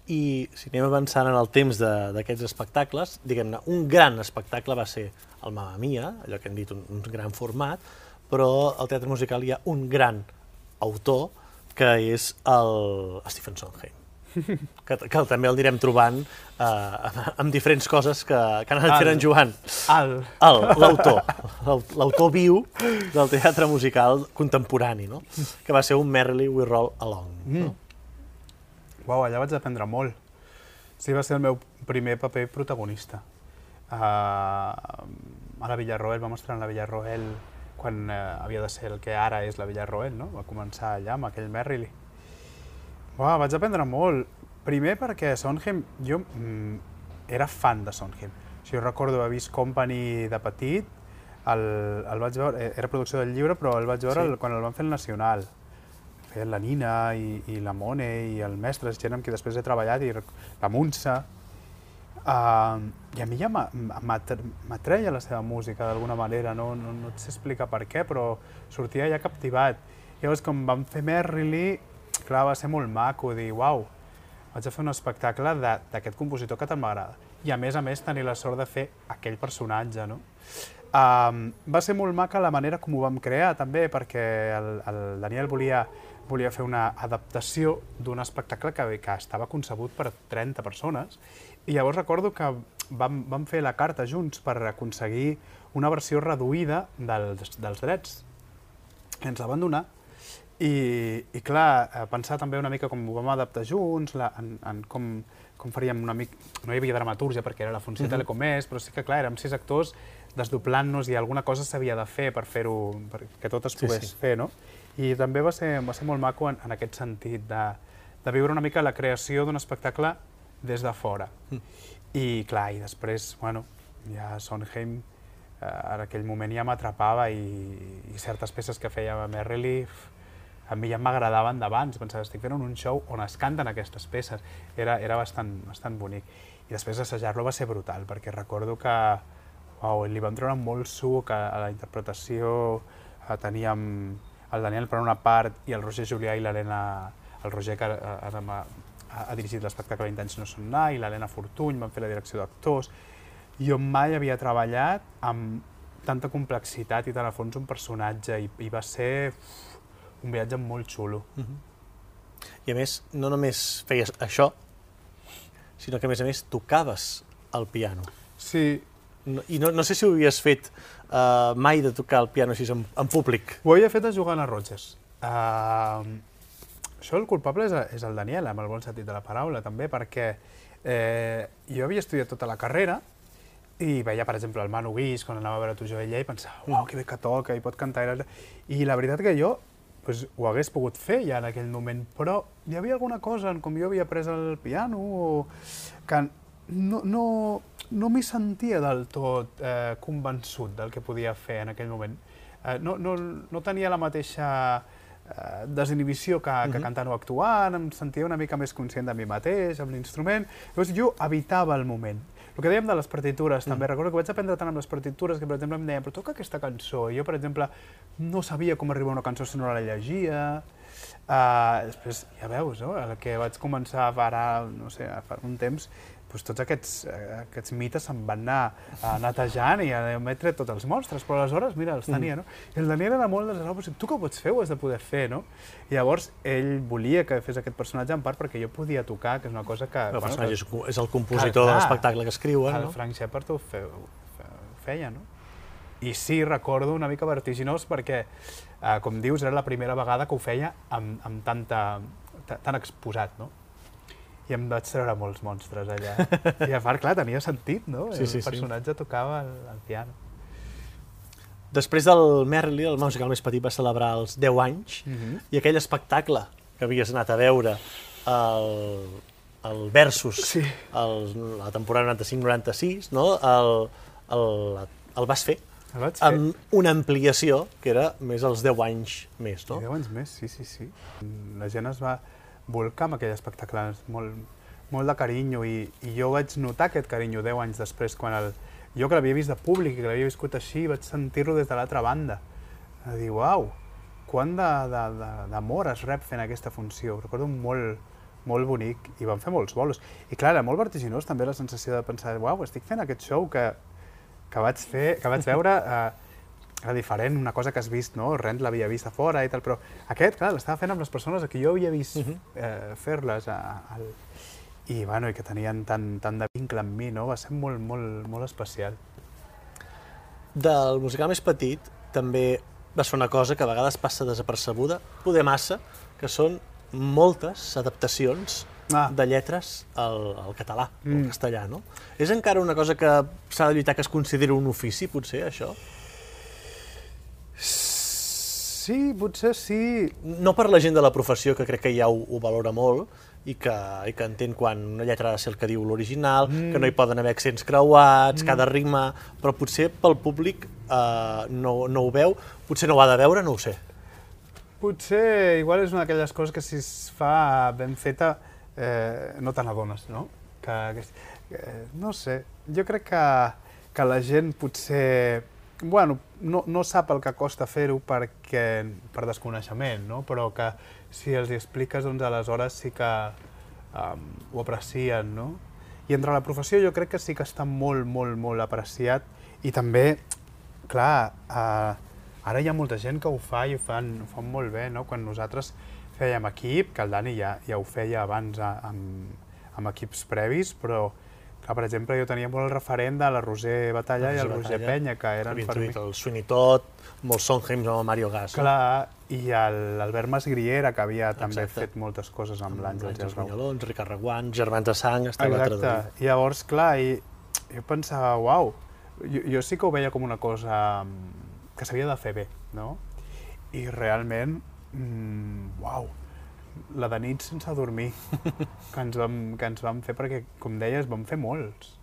Speaker 1: I si anem avançant en el temps d'aquests espectacles, diguem-ne, un gran espectacle va ser el Mamma Mia, allò que hem dit, un, un gran format, però al teatre musical hi ha un gran autor, que és el Stephen Sondheim. Que, que també el anirem trobant eh, amb diferents coses que, que han anat fent en Joan.
Speaker 2: El.
Speaker 1: L'autor. L'autor viu del teatre musical contemporani, no? que va ser un Merrily We Roll Along. Mm. No?
Speaker 2: Uau, allà vaig aprendre molt. Sí, va ser el meu primer paper protagonista. Uh, a la Villarroel, vam estar en la Villarroel quan uh, havia de ser el que ara és la Villarroel, no? Va començar allà amb aquell Merrily. Uau, vaig aprendre molt. Primer perquè Sondheim, jo mm, era fan de Sondheim. Si jo recordo haver vist Company de petit, el, el vaig veure, eh, era producció del llibre, però el vaig veure sí. el, quan el van fer el Nacional feia la Nina i, i la Mone i el mestre, gent amb qui després he treballat, i la Munsa. Uh, I a mi ja m'atreia la seva música d'alguna manera, no, no, no et sé explicar per què, però sortia ja captivat. Llavors, com vam fer Merrily, clar, va ser molt maco dir, uau, vaig a fer un espectacle d'aquest compositor que tant m'agrada. I a més a més tenir la sort de fer aquell personatge, no? Um, va ser molt maca la manera com ho vam crear també, perquè el, el Daniel volia volia fer una adaptació d'un espectacle que, que estava concebut per 30 persones i llavors recordo que vam, vam fer la carta junts per aconseguir una versió reduïda dels, dels drets. Ens la van donar i, i clar, eh, pensar també una mica com ho vam adaptar junts, la, en, en com, com faríem una mica... No hi havia dramaturgia perquè era la funció mm -hmm. telecomès, però sí que clar, érem sis actors desdoblant-nos i alguna cosa s'havia de fer per fer-ho, perquè tot es pogués sí, sí. fer, no? I també va ser, va ser molt maco en, en aquest sentit, de, de viure una mica la creació d'un espectacle des de fora. Mm. I clar, i després, bueno, ja Sondheim eh, en aquell moment ja m'atrapava i, i certes peces que feia Merrily a mi ja m'agradaven d'abans, pensava, estic fent un show on es canten aquestes peces, era, era bastant, bastant bonic. I després assajar-lo va ser brutal, perquè recordo que uau, li vam treure molt suc a, a la interpretació, a, teníem el Daniel per una part i el Roger Julià i l'Helena el Roger, que ara, ha, ha dirigit l'espectacle Intents no són anar, i l'Helena Fortuny van fer la direcció d'actors. Jo mai havia treballat amb tanta complexitat i tant a fons un personatge, i, i va ser un viatge molt xulo.
Speaker 1: I a més, no només feies això, sinó que a més a més tocaves el piano.
Speaker 2: Sí,
Speaker 1: No, I no, no sé si ho havies fet uh, mai de tocar el piano així en, en públic.
Speaker 2: Ho havia fet a jugant a Rogers. Uh, això el culpable és, és el Daniel, amb el bon sentit de la paraula, també, perquè eh, jo havia estudiat tota la carrera i veia, per exemple, el Manu Guix, quan anava a veure tu jo ella, i pensava, uau, que bé que toca, i pot cantar. I la veritat que jo pues, ho hagués pogut fer ja en aquell moment, però hi havia alguna cosa en com jo havia après el piano o que no, no, no m'hi sentia del tot eh, convençut del que podia fer en aquell moment. Eh, no, no, no tenia la mateixa eh, desinhibició que, que
Speaker 1: Mhm.
Speaker 2: cantant o actuant, em sentia una mica més conscient de mi mateix, amb l'instrument. Llavors jo evitava el moment. El que dèiem de les partitures,
Speaker 1: Mm.
Speaker 2: també recordo que vaig aprendre tant amb les partitures que, per exemple, em deien, però toca aquesta cançó. I jo, per exemple, no sabia com arribar a una cançó si no la llegia. Uh, després, ja veus, no? el que vaig començar ara, no sé, fa un temps, doncs tots aquests, eh, aquests mites se'n van anar uh, netejant i a emetre tots els monstres, però aleshores, mira, els tenia, no? I el Daniel era molt de oh, pues, tu que ho pots fer, ho has de poder fer, no? I llavors ell volia que fes aquest personatge en part perquè jo podia tocar, que és una cosa que...
Speaker 1: El
Speaker 2: bueno,
Speaker 1: personatge
Speaker 2: que-
Speaker 1: és, el compositor
Speaker 2: Clar,
Speaker 1: de l'espectacle que escriuen,
Speaker 2: el
Speaker 1: no?
Speaker 2: Frank Shepard ho, fe, ho, fe, ho feia, no? I sí, recordo una mica vertiginós perquè, eh, com dius, era la primera vegada que ho feia amb, amb tanta, ta- tan exposat, no? I em vaig treure molts monstres allà. I a part, clar, tenia sentit, no?
Speaker 1: Sí,
Speaker 2: el
Speaker 1: sí, sí.
Speaker 2: personatge tocava el, el piano.
Speaker 1: Després del Merrily, el musical més petit va celebrar els 10 anys
Speaker 2: Mm -hmm.
Speaker 1: i aquell espectacle que havies anat a veure el, el Versus,
Speaker 2: Sí.
Speaker 1: el, la temporada 95-96, no? el, el, el vas fer
Speaker 2: El vaig fer.
Speaker 1: amb una ampliació que era més els 10 anys més, no?
Speaker 2: I 10 anys més, sí, sí, sí. La gent es va volcar amb aquell espectacle, molt, molt de carinyo, i, i jo vaig notar aquest carinyo 10 anys després, quan el, jo que l'havia vist de públic i que l'havia viscut així, vaig sentir-lo des de l'altra banda. A dir, uau, quant d'amor es rep fent aquesta funció. Recordo molt, molt bonic, i vam fer molts bolos. I clar, era molt vertiginós també la sensació de pensar, uau, estic fent aquest show que, que vaig fer, que vaig veure eh, era diferent, una cosa que has vist, no? Rent l'havia vist a fora i tal, però aquest, clar, l'estava fent amb les persones a qui jo havia vist uh
Speaker 1: Mhm.
Speaker 2: -huh. eh, fer-les al... i, bueno, i que tenien tant, tant de vincle amb mi, no? Va ser molt, molt, molt especial.
Speaker 1: Del musical més petit també vas fer una cosa que a vegades passa desapercebuda, poder massa, que són moltes adaptacions
Speaker 2: Ah.
Speaker 1: de lletres al, al català, mm. al castellà, no? És encara una cosa que s'ha de lluitar que es consideri un ofici, potser, això?
Speaker 2: Sí, potser sí.
Speaker 1: No per la gent de la professió, que crec que ja ho, ho valora molt, i que, i que entén quan una lletra ha de ser el que diu l'original, mm. que no hi poden haver accents creuats, mm. cada rima, però potser pel públic eh, no, no ho veu, potser no ho ha de veure, no ho sé.
Speaker 2: Potser igual és una d'aquelles coses que si es fa ben feta eh, no te n'adones, no? Que, que, que, no sé, jo crec que, que la gent potser bueno, no, no sap el que costa fer-ho perquè per desconeixement, no? però que si els hi expliques, doncs aleshores sí que um, ho aprecien, no? I entre la professió jo crec que sí que està molt, molt, molt apreciat i també, clar, eh, ara hi ha molta gent que ho fa i ho fan, ho fan molt bé, no? Quan nosaltres fèiem equip, que el Dani ja, ja ho feia abans a, amb, amb equips previs, però clar, per exemple, jo tenia molt el referent de la Roser Batalla i el Roger
Speaker 1: Batalla,
Speaker 2: Penya, que eren per mi...
Speaker 1: el Sweeney Todd, molts Sondheims amb el Mario Gas. no?
Speaker 2: Clar, i l'Albert Masgriera, que havia també
Speaker 1: Exacte.
Speaker 2: fet moltes coses amb l'Àngels i el
Speaker 1: Àngels
Speaker 2: Raül.
Speaker 1: Bunyolons, Ricard Reguant, Germans de Sang, estava
Speaker 2: Exacte.
Speaker 1: traduït.
Speaker 2: I llavors, clar, i jo pensava, uau, jo, jo sí que ho veia com una cosa mm, que s'havia de fer bé, no? I realment, mm, uau, la de nit sense dormir que ens, vam, que ens vam fer, perquè, com deies, vam fer molts.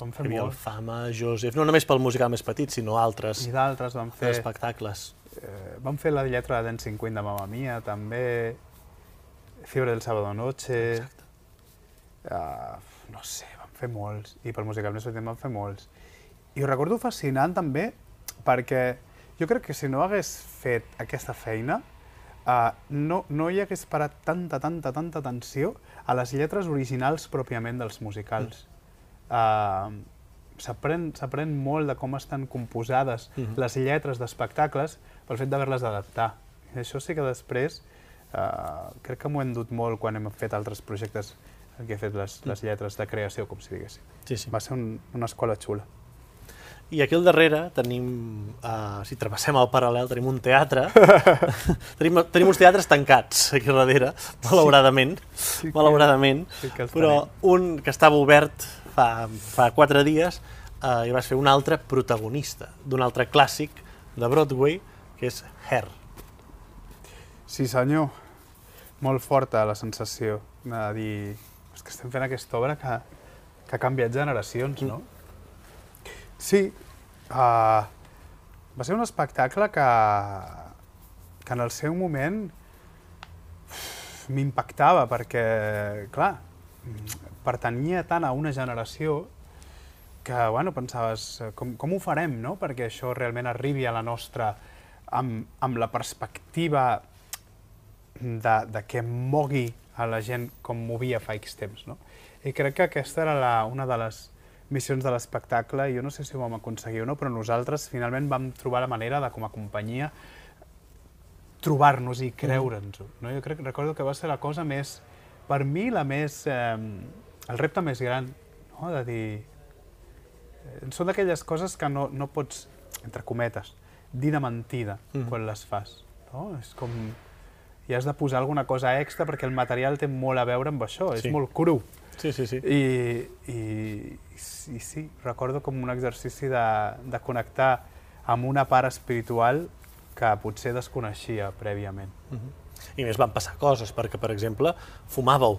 Speaker 2: Vam fer
Speaker 1: el
Speaker 2: molts.
Speaker 1: Fama, Joseph, no només pel musical més petit, sinó altres
Speaker 2: I d'altres vam fer...
Speaker 1: espectacles.
Speaker 2: Eh, vam fer la lletra de Dancing Queen de Mamma Mia, també. Fiebre del Sábado Noche.
Speaker 1: Exacte.
Speaker 2: Uh, no sé, vam fer molts. I pel musical més petit vam fer molts. I ho recordo fascinant també perquè jo crec que si no hagués fet aquesta feina uh, no, no hi hagués parat tanta, tanta, tanta atenció a les lletres originals pròpiament dels musicals. Mm. S'aprèn molt de com estan composades mm -hmm. les lletres d'espectacles pel fet d'haver-les d'adaptar. Això sí que després uh, crec que m'ho hem dut molt quan hem fet altres projectes en què he fet les, les lletres de creació, com si diguéssim.
Speaker 1: Sí, sí.
Speaker 2: Va ser un, una escola xula.
Speaker 1: I aquí al darrere tenim, uh, si travessem el paral·lel, tenim un teatre. tenim, tenim uns teatres tancats aquí darrere, malauradament. Sí, sí malauradament. Sí que però tenim. un que estava obert fa, fa quatre dies uh, i vas fer un altre protagonista d'un altre clàssic de Broadway, que és Hair.
Speaker 2: Sí, senyor. Molt forta la sensació de dir és que estem fent aquesta obra que, que ha canviat generacions, no? Sí, uh, va ser un espectacle que, que en el seu moment m'impactava perquè, clar, pertanyia tant a una generació que, bueno, pensaves, com, com ho farem, no?, perquè això realment arribi a la nostra amb, amb la perspectiva de, de que mogui a la gent com movia fa X temps. No? I crec que aquesta era la, una de les missions de l'espectacle, i jo no sé si ho vam aconseguir o no, però nosaltres finalment vam trobar la manera de, com a companyia, trobar-nos i creure'ns-ho. No? Jo crec, recordo que va ser la cosa més, per mi, la més, eh, el repte més gran, no? de dir... Eh, són d'aquelles coses que no, no pots, entre cometes, dir de mentida mm. quan les fas. No? És com i has de posar alguna cosa extra perquè el material té molt a veure amb això, sí. és molt cru.
Speaker 1: Sí, sí, sí.
Speaker 2: I, i, i sí, recordo com un exercici de, de connectar amb una part espiritual que potser desconeixia prèviament. Uh
Speaker 1: -huh. I més van passar coses, perquè, per exemple, fumàveu.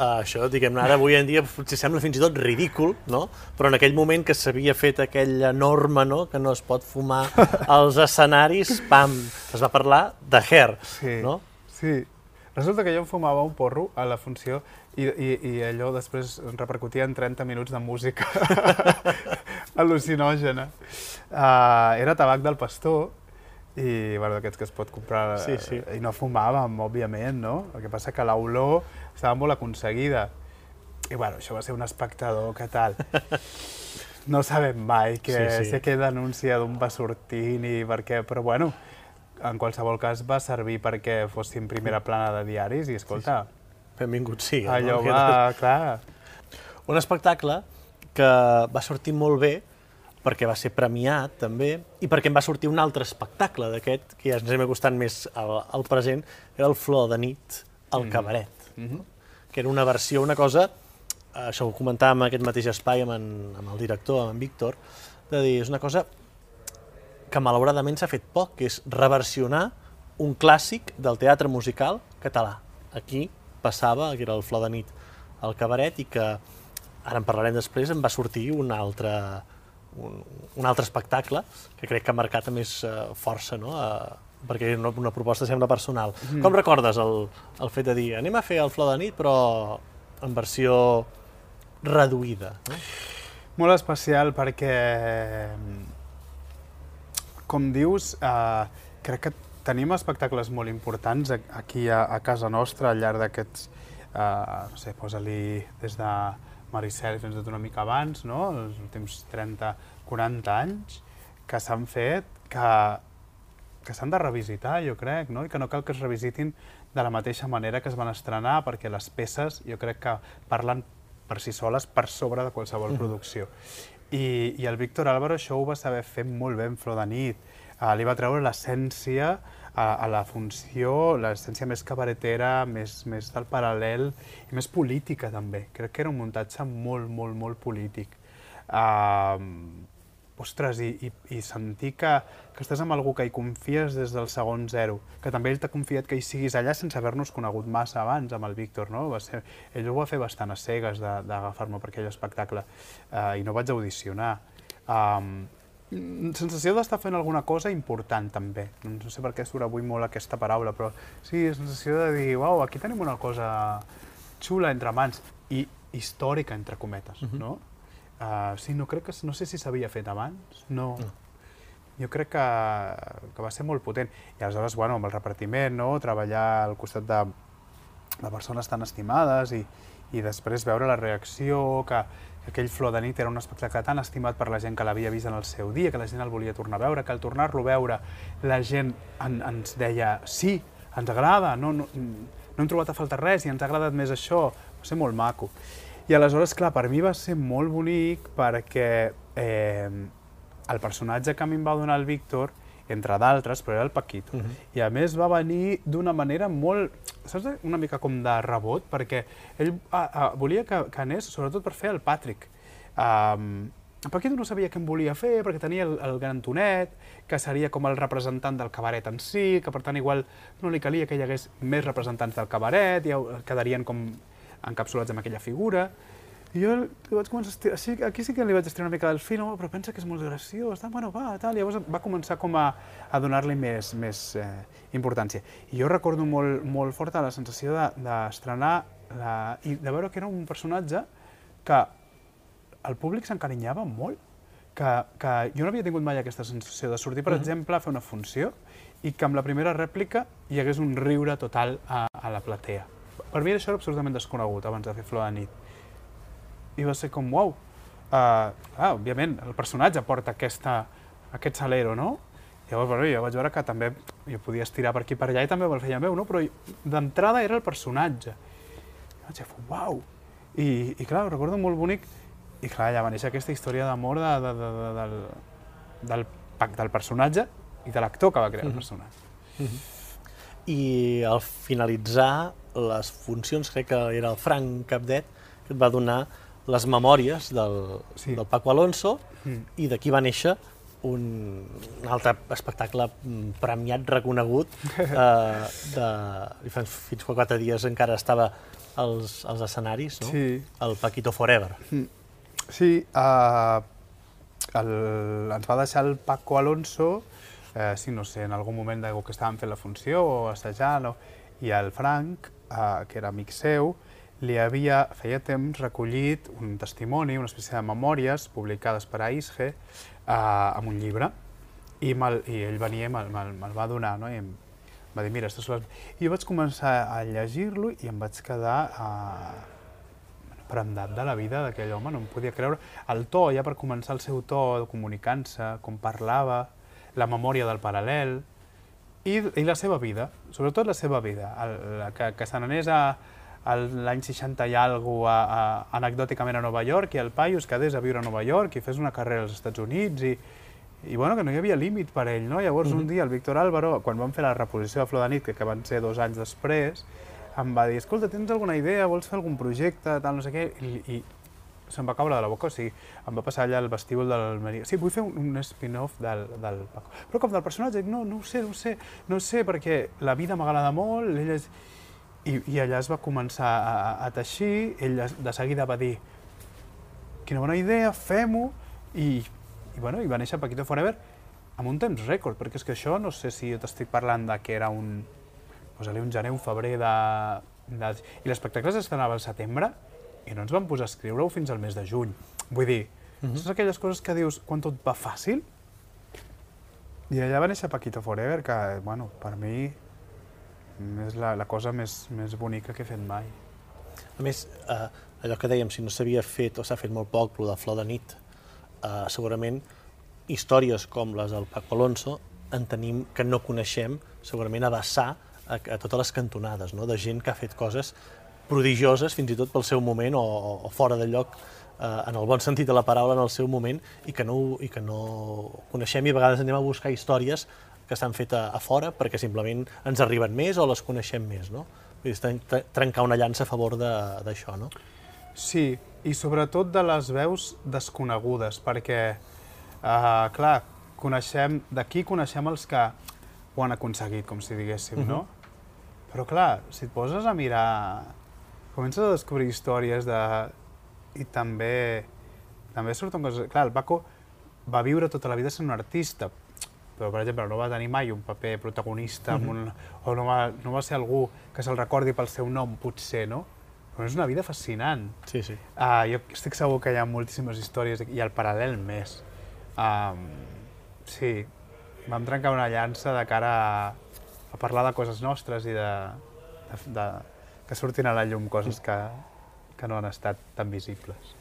Speaker 1: Uh, això, diguem-ne, ara avui en dia potser sembla fins i tot ridícul, no? Però en aquell moment que s'havia fet aquella norma, no?, que no es pot fumar als escenaris, pam, es va parlar de hair, sí. no?
Speaker 2: Sí. Resulta que jo em fumava un porro a la funció i, i, i allò després repercutia en 30 minuts de música al·lucinògena. Uh, era tabac del pastor i bueno, d'aquests que es pot comprar
Speaker 1: sí, sí.
Speaker 2: i no fumàvem, òbviament, no? El que passa que l'olor estava molt aconseguida. I bueno, això va ser un espectador, què tal? No sabem mai que sí, sí. sé què denúncia d'on va sortint i per què, però bueno, en qualsevol cas va servir perquè fossin primera plana de diaris i, escolta... Sí,
Speaker 1: sí. Benvingut sí.
Speaker 2: Allò no? va, clar...
Speaker 1: Un espectacle que va sortir molt bé perquè va ser premiat també i perquè em va sortir un altre espectacle d'aquest, que ja ens hem acostat més al, al present, era el Flor de nit, al mm. cabaret, mm -hmm. que era una versió, una cosa, això ho comentàvem en aquest mateix espai amb, en, amb el director, amb en Víctor, de dir, és una cosa que malauradament s'ha fet poc, que és reversionar un clàssic del teatre musical català. Aquí passava, que era el Flor de nit, al cabaret, i que, ara en parlarem després, em va sortir un altre, un, un altre espectacle que crec que ha marcat a més uh, força, no? Uh, perquè una, una proposta sembla personal. Mm. Com recordes el, el fet de dir anem a fer el Flor de nit però en versió reduïda? No?
Speaker 2: Molt especial perquè com dius, eh, crec que tenim espectacles molt importants aquí a, a casa nostra al llarg d'aquests, eh, no sé, posa-li des de Maricel fins tot una mica abans, no? els últims 30-40 anys, que s'han fet, que, que s'han de revisitar, jo crec, no? i que no cal que es revisitin de la mateixa manera que es van estrenar, perquè les peces jo crec que parlen per si soles per sobre de qualsevol mm. I, i el Víctor Álvaro això ho va saber fer molt bé en Flor de nit. Uh, li va treure l'essència a, a la funció, l'essència més cabaretera, més, més del paral·lel i més política també. Crec que era un muntatge molt, molt, molt polític. Uh, ostres, i, i, i sentir que, que estàs amb algú que hi confies des del segon zero, que també ell t'ha confiat que hi siguis allà sense haver-nos conegut massa abans amb el Víctor, no? Va ser, ell ho va fer bastant a cegues d'agafar-me per aquell espectacle eh, i no vaig audicionar. Um, sensació d'estar fent alguna cosa important també. No sé per què surt avui molt aquesta paraula, però sí, sensació de dir, uau, aquí tenim una cosa xula entre mans i històrica, entre cometes, uh -huh. no? Uh, sí, no crec que... No sé si s'havia fet abans, no. no. jo crec que, que va ser molt potent. I aleshores, bueno, amb el repartiment, no? treballar al costat de, de persones tan estimades i, i després veure la reacció, que, que aquell Flor de nit era un espectacle tan estimat per la gent que l'havia vist en el seu dia, que la gent el volia tornar a veure, que al tornar-lo a veure la gent en, ens deia sí, ens agrada, no, no, no hem trobat a faltar res i ens ha agradat més això, va ser molt maco. I aleshores, clar, per mi va ser molt bonic perquè eh, el personatge que a mi em va donar el Víctor, entre d'altres, però era el Paquito. Uh -huh. I a més va venir d'una manera molt, saps, una mica com de rebot, perquè ell a, a, volia que, que anés sobretot per fer el Patrick. Um, el Paquito no sabia què em volia fer, perquè tenia el, el gran tonet, que seria com el representant del cabaret en si, que per tant igual no li calia que hi hagués més representants del cabaret, ja quedarien com encapsulats en aquella figura. I jo vaig començar a estirar, sí, aquí sí que li vaig estirar una mica del fil, però pensa que és molt graciós, tal, bueno, va, tal, llavors va començar com a, a donar-li més, més eh, importància. I jo recordo molt, molt forta la sensació d'estrenar de, la, i de veure que era un personatge que el públic s'encarinyava molt, que, que jo no havia tingut mai aquesta sensació de sortir, per uh -huh. exemple, a fer una funció i que amb la primera rèplica hi hagués un riure total a, a la platea. Per mi això era absolutament desconegut abans de fer Flor de nit i va ser com, uau, uh, ah, òbviament, el personatge porta aquesta, aquest salero, no? Llavors, bueno, jo vaig veure que també jo podia estirar per aquí per allà i també el feia meu, no? Però d'entrada era el personatge. I vaig dir, uau! I, I clar, recordo molt bonic. I clar, ja va néixer aquesta història d'amor de, de, de, de, del, del, del personatge i de l'actor que va crear mm -hmm. el mhm. personatge. Mm -hmm.
Speaker 1: I al finalitzar les funcions, crec que era el Frank Capdet, que et va donar les memòries del, sí. del Paco Alonso mm. i d'aquí va néixer un, un altre espectacle premiat, reconegut, eh, de, fins, fins fa quatre dies encara estava als, als escenaris, no?
Speaker 2: Sí.
Speaker 1: El Paquito Forever. Mm.
Speaker 2: Sí, uh, el, ens va deixar el Paco Alonso, eh, sí, no sé, en algun moment que estàvem fent la funció o assajant, o, i el Frank, uh, que era amic seu, li havia, feia temps, recollit un testimoni, una espècie de memòries publicades per a ISGE eh, un llibre i, i ell venia i me'l me, me va donar, no? i em va dir, mira, són les... I jo vaig començar a llegir-lo i em vaig quedar eh, prendat de la vida d'aquell home, no em podia creure. El to, ja per començar el seu to, comunicant-se, com parlava, la memòria del paral·lel i, i la seva vida, sobretot la seva vida, el, que, que se n'anés a, l'any 60 i alguna a, a, anecdòticament a Nova York i el paio es quedés a viure a Nova York i fes una carrera als Estats Units i, i bueno, que no hi havia límit per ell, no? Llavors mm -hmm. un dia el Víctor Álvaro, quan vam fer la reposició de Flor de Nit, que, que van ser dos anys després, em va dir, escolta, tens alguna idea, vols fer algun projecte, tal, no sé què, i, i se'm va caure de la boca, o sigui, em va passar allà al vestíbul de l'Almeria. Sí, vull fer un, un spin-off del, del Paco. Però com del personatge, no, no ho sé, no ho sé, no ho sé, perquè la vida m'agrada molt, ell és i, I allà es va començar a, a teixir, ell de seguida va dir quina bona idea, fem-ho, i, i, bueno, i va néixer Paquito Forever amb un temps rècord, perquè és que això no sé si t'estic parlant de que era un, posa-li un gener, un febrer de... de I l'espectacle s'estrenava al setembre i no ens vam posar a escriure-ho fins al mes de juny. Vull dir, uh -huh. saps aquelles coses que dius quan tot va fàcil? I allà va néixer Paquito Forever, que, bueno, per mi és la, la cosa més, més bonica que he fet mai.
Speaker 1: A més, eh, allò que dèiem, si no s'havia fet o s'ha fet molt poc, el de Flor de nit, eh, segurament històries com les del Paco Alonso en tenim que no coneixem, segurament a vessar a, a totes les cantonades, no? de gent que ha fet coses prodigioses fins i tot pel seu moment o, o fora de lloc eh, en el bon sentit de la paraula en el seu moment i que no, i que no coneixem i a vegades anem a buscar històries que s'han fet a, a fora perquè simplement ens arriben més o les coneixem més, no? Vull dir, trencar una llança a favor d'això, no?
Speaker 2: Sí, i sobretot de les veus desconegudes, perquè, uh, clar, coneixem, d'aquí coneixem els que ho han aconseguit, com si diguéssim, uh -huh. no? Mhm. Però clar, si et poses a mirar, comences a descobrir històries de... i també, també surten coses... Clar, el Paco va viure tota la vida sent un artista, però per exemple no va tenir mai un paper protagonista mm -hmm. un, o no va, no va ser algú que se'l recordi pel seu nom, potser, no? Però és una vida fascinant.
Speaker 1: Sí, sí.
Speaker 2: Uh, jo estic segur que hi ha moltíssimes històries i el paral·lel més. Um, sí, vam trencar una llança de cara a, a parlar de coses nostres i de, de, de que surtin a la llum coses que, que no han estat tan visibles.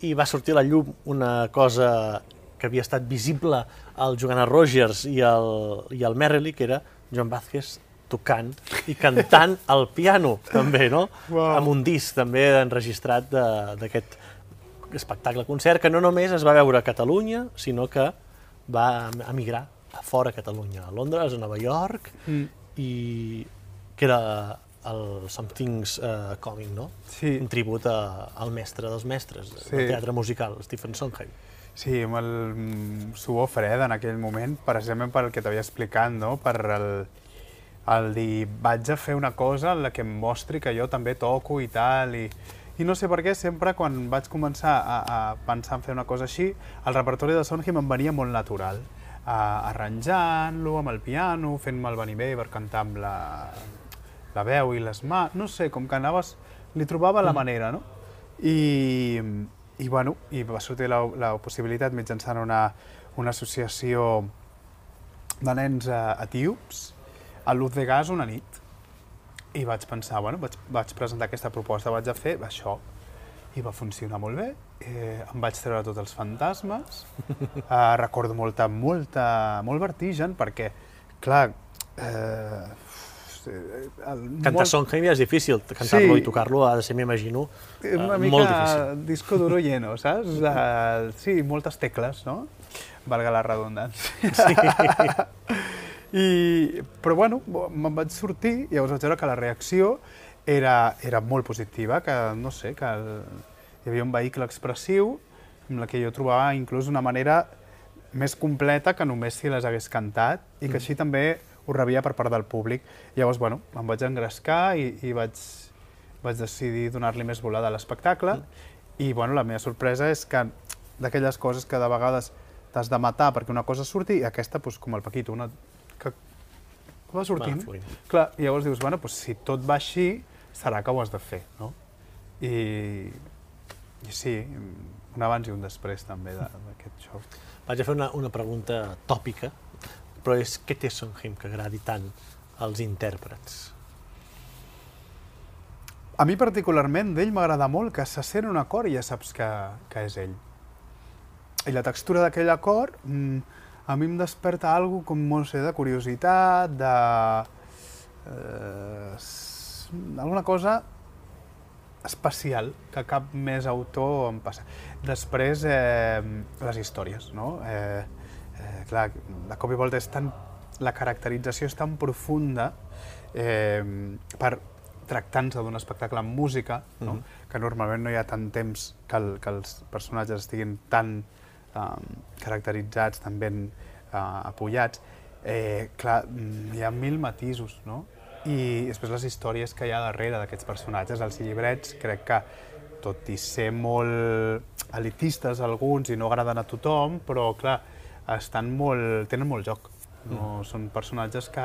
Speaker 1: I va sortir a la llum una cosa que havia estat visible al Joanna Rogers i al, i al Merrily, que era Joan Vázquez tocant i cantant al piano, també, no?
Speaker 2: Wow.
Speaker 1: Amb un disc també enregistrat de- d'aquest espectacle-concert, que no només es va veure a Catalunya, sinó que va emigrar a fora de Catalunya, a Londres, a Nova York,
Speaker 2: Mm.
Speaker 1: i que era el Something's uh, Coming, no?
Speaker 2: Sí.
Speaker 1: Un tribut a, al mestre dels mestres
Speaker 2: Sí.
Speaker 1: del teatre musical, Stephen Sondheim.
Speaker 2: Sí, amb el mm, suor fred en aquell moment, precisament per el que t'havia explicat, no? per el, el dir vaig a fer una cosa en la que em mostri que jo també toco i tal, i, i no sé per què, sempre quan vaig començar a, a pensar en fer una cosa així, el repertori de Sondheim em venia molt natural, uh, arranjant-lo amb el piano, fent-me el venir bé per cantar amb la, la veu i les mans, no sé, com que anaves, li trobava la manera, no? I, i, bueno, i va sortir la, la possibilitat mitjançant una, una associació de nens eh, etíops a Luz de Gas una nit. I vaig pensar, bueno, vaig, vaig presentar aquesta proposta, vaig a fer això. I va funcionar molt bé, eh, em vaig treure tots els fantasmes, eh, recordo molta, molta, molt vertigen, perquè, clar, eh, el,
Speaker 1: Cantar Sondheim ja és difícil, cantar-lo
Speaker 2: Sí.
Speaker 1: i tocar-lo ha de ser, m'imagino, eh,
Speaker 2: una
Speaker 1: molt
Speaker 2: mica
Speaker 1: difícil.
Speaker 2: disco duro lleno, saps? Uh, sí, moltes tecles, no? Valga la redundància. Sí. I, però bueno, me'n vaig sortir i llavors vaig veure que la reacció era, era molt positiva, que no sé, que el, hi havia un vehicle expressiu amb la que jo trobava inclús una manera més completa que només si les hagués cantat i que així també ho rebia per part del públic. Llavors, bueno, em vaig engrescar i, i vaig, vaig decidir donar-li més volada a l'espectacle i bueno, la meva sorpresa és que d'aquelles coses que de vegades t'has de matar perquè una cosa surti i aquesta, doncs, com el Paquito, una que va sortint.
Speaker 1: Va.
Speaker 2: Clar, i llavors dius, bueno, doncs, si tot va així, serà que ho has de fer, no? I, i sí, un abans i un després també d'aquest show.
Speaker 1: Vaig a fer una, una pregunta tòpica, però és què té Sondheim que agradi tant als intèrprets?
Speaker 2: A mi particularment d'ell m'agrada molt que se sent un acord i ja saps que, que és ell. I la textura d'aquell acord mm, a mi em desperta algo com, no sé, de curiositat, de... Eh, alguna cosa especial que cap més autor em passa. Després, eh, les històries, no? Eh, clar, de cop i volta és tan... La caracterització és tan profunda eh, per tractant-se d'un espectacle amb música, no? que normalment no hi ha tant temps que, el, que els personatges estiguin tan eh, caracteritzats, tan ben eh, apoyats. Eh, clar, mm, hi ha mil matisos, no? I després les històries que hi ha darrere d'aquests personatges, els llibrets, crec que tot i ser molt elitistes alguns i no agraden a tothom, però clar, estan molt, tenen molt joc. No, Són personatges que...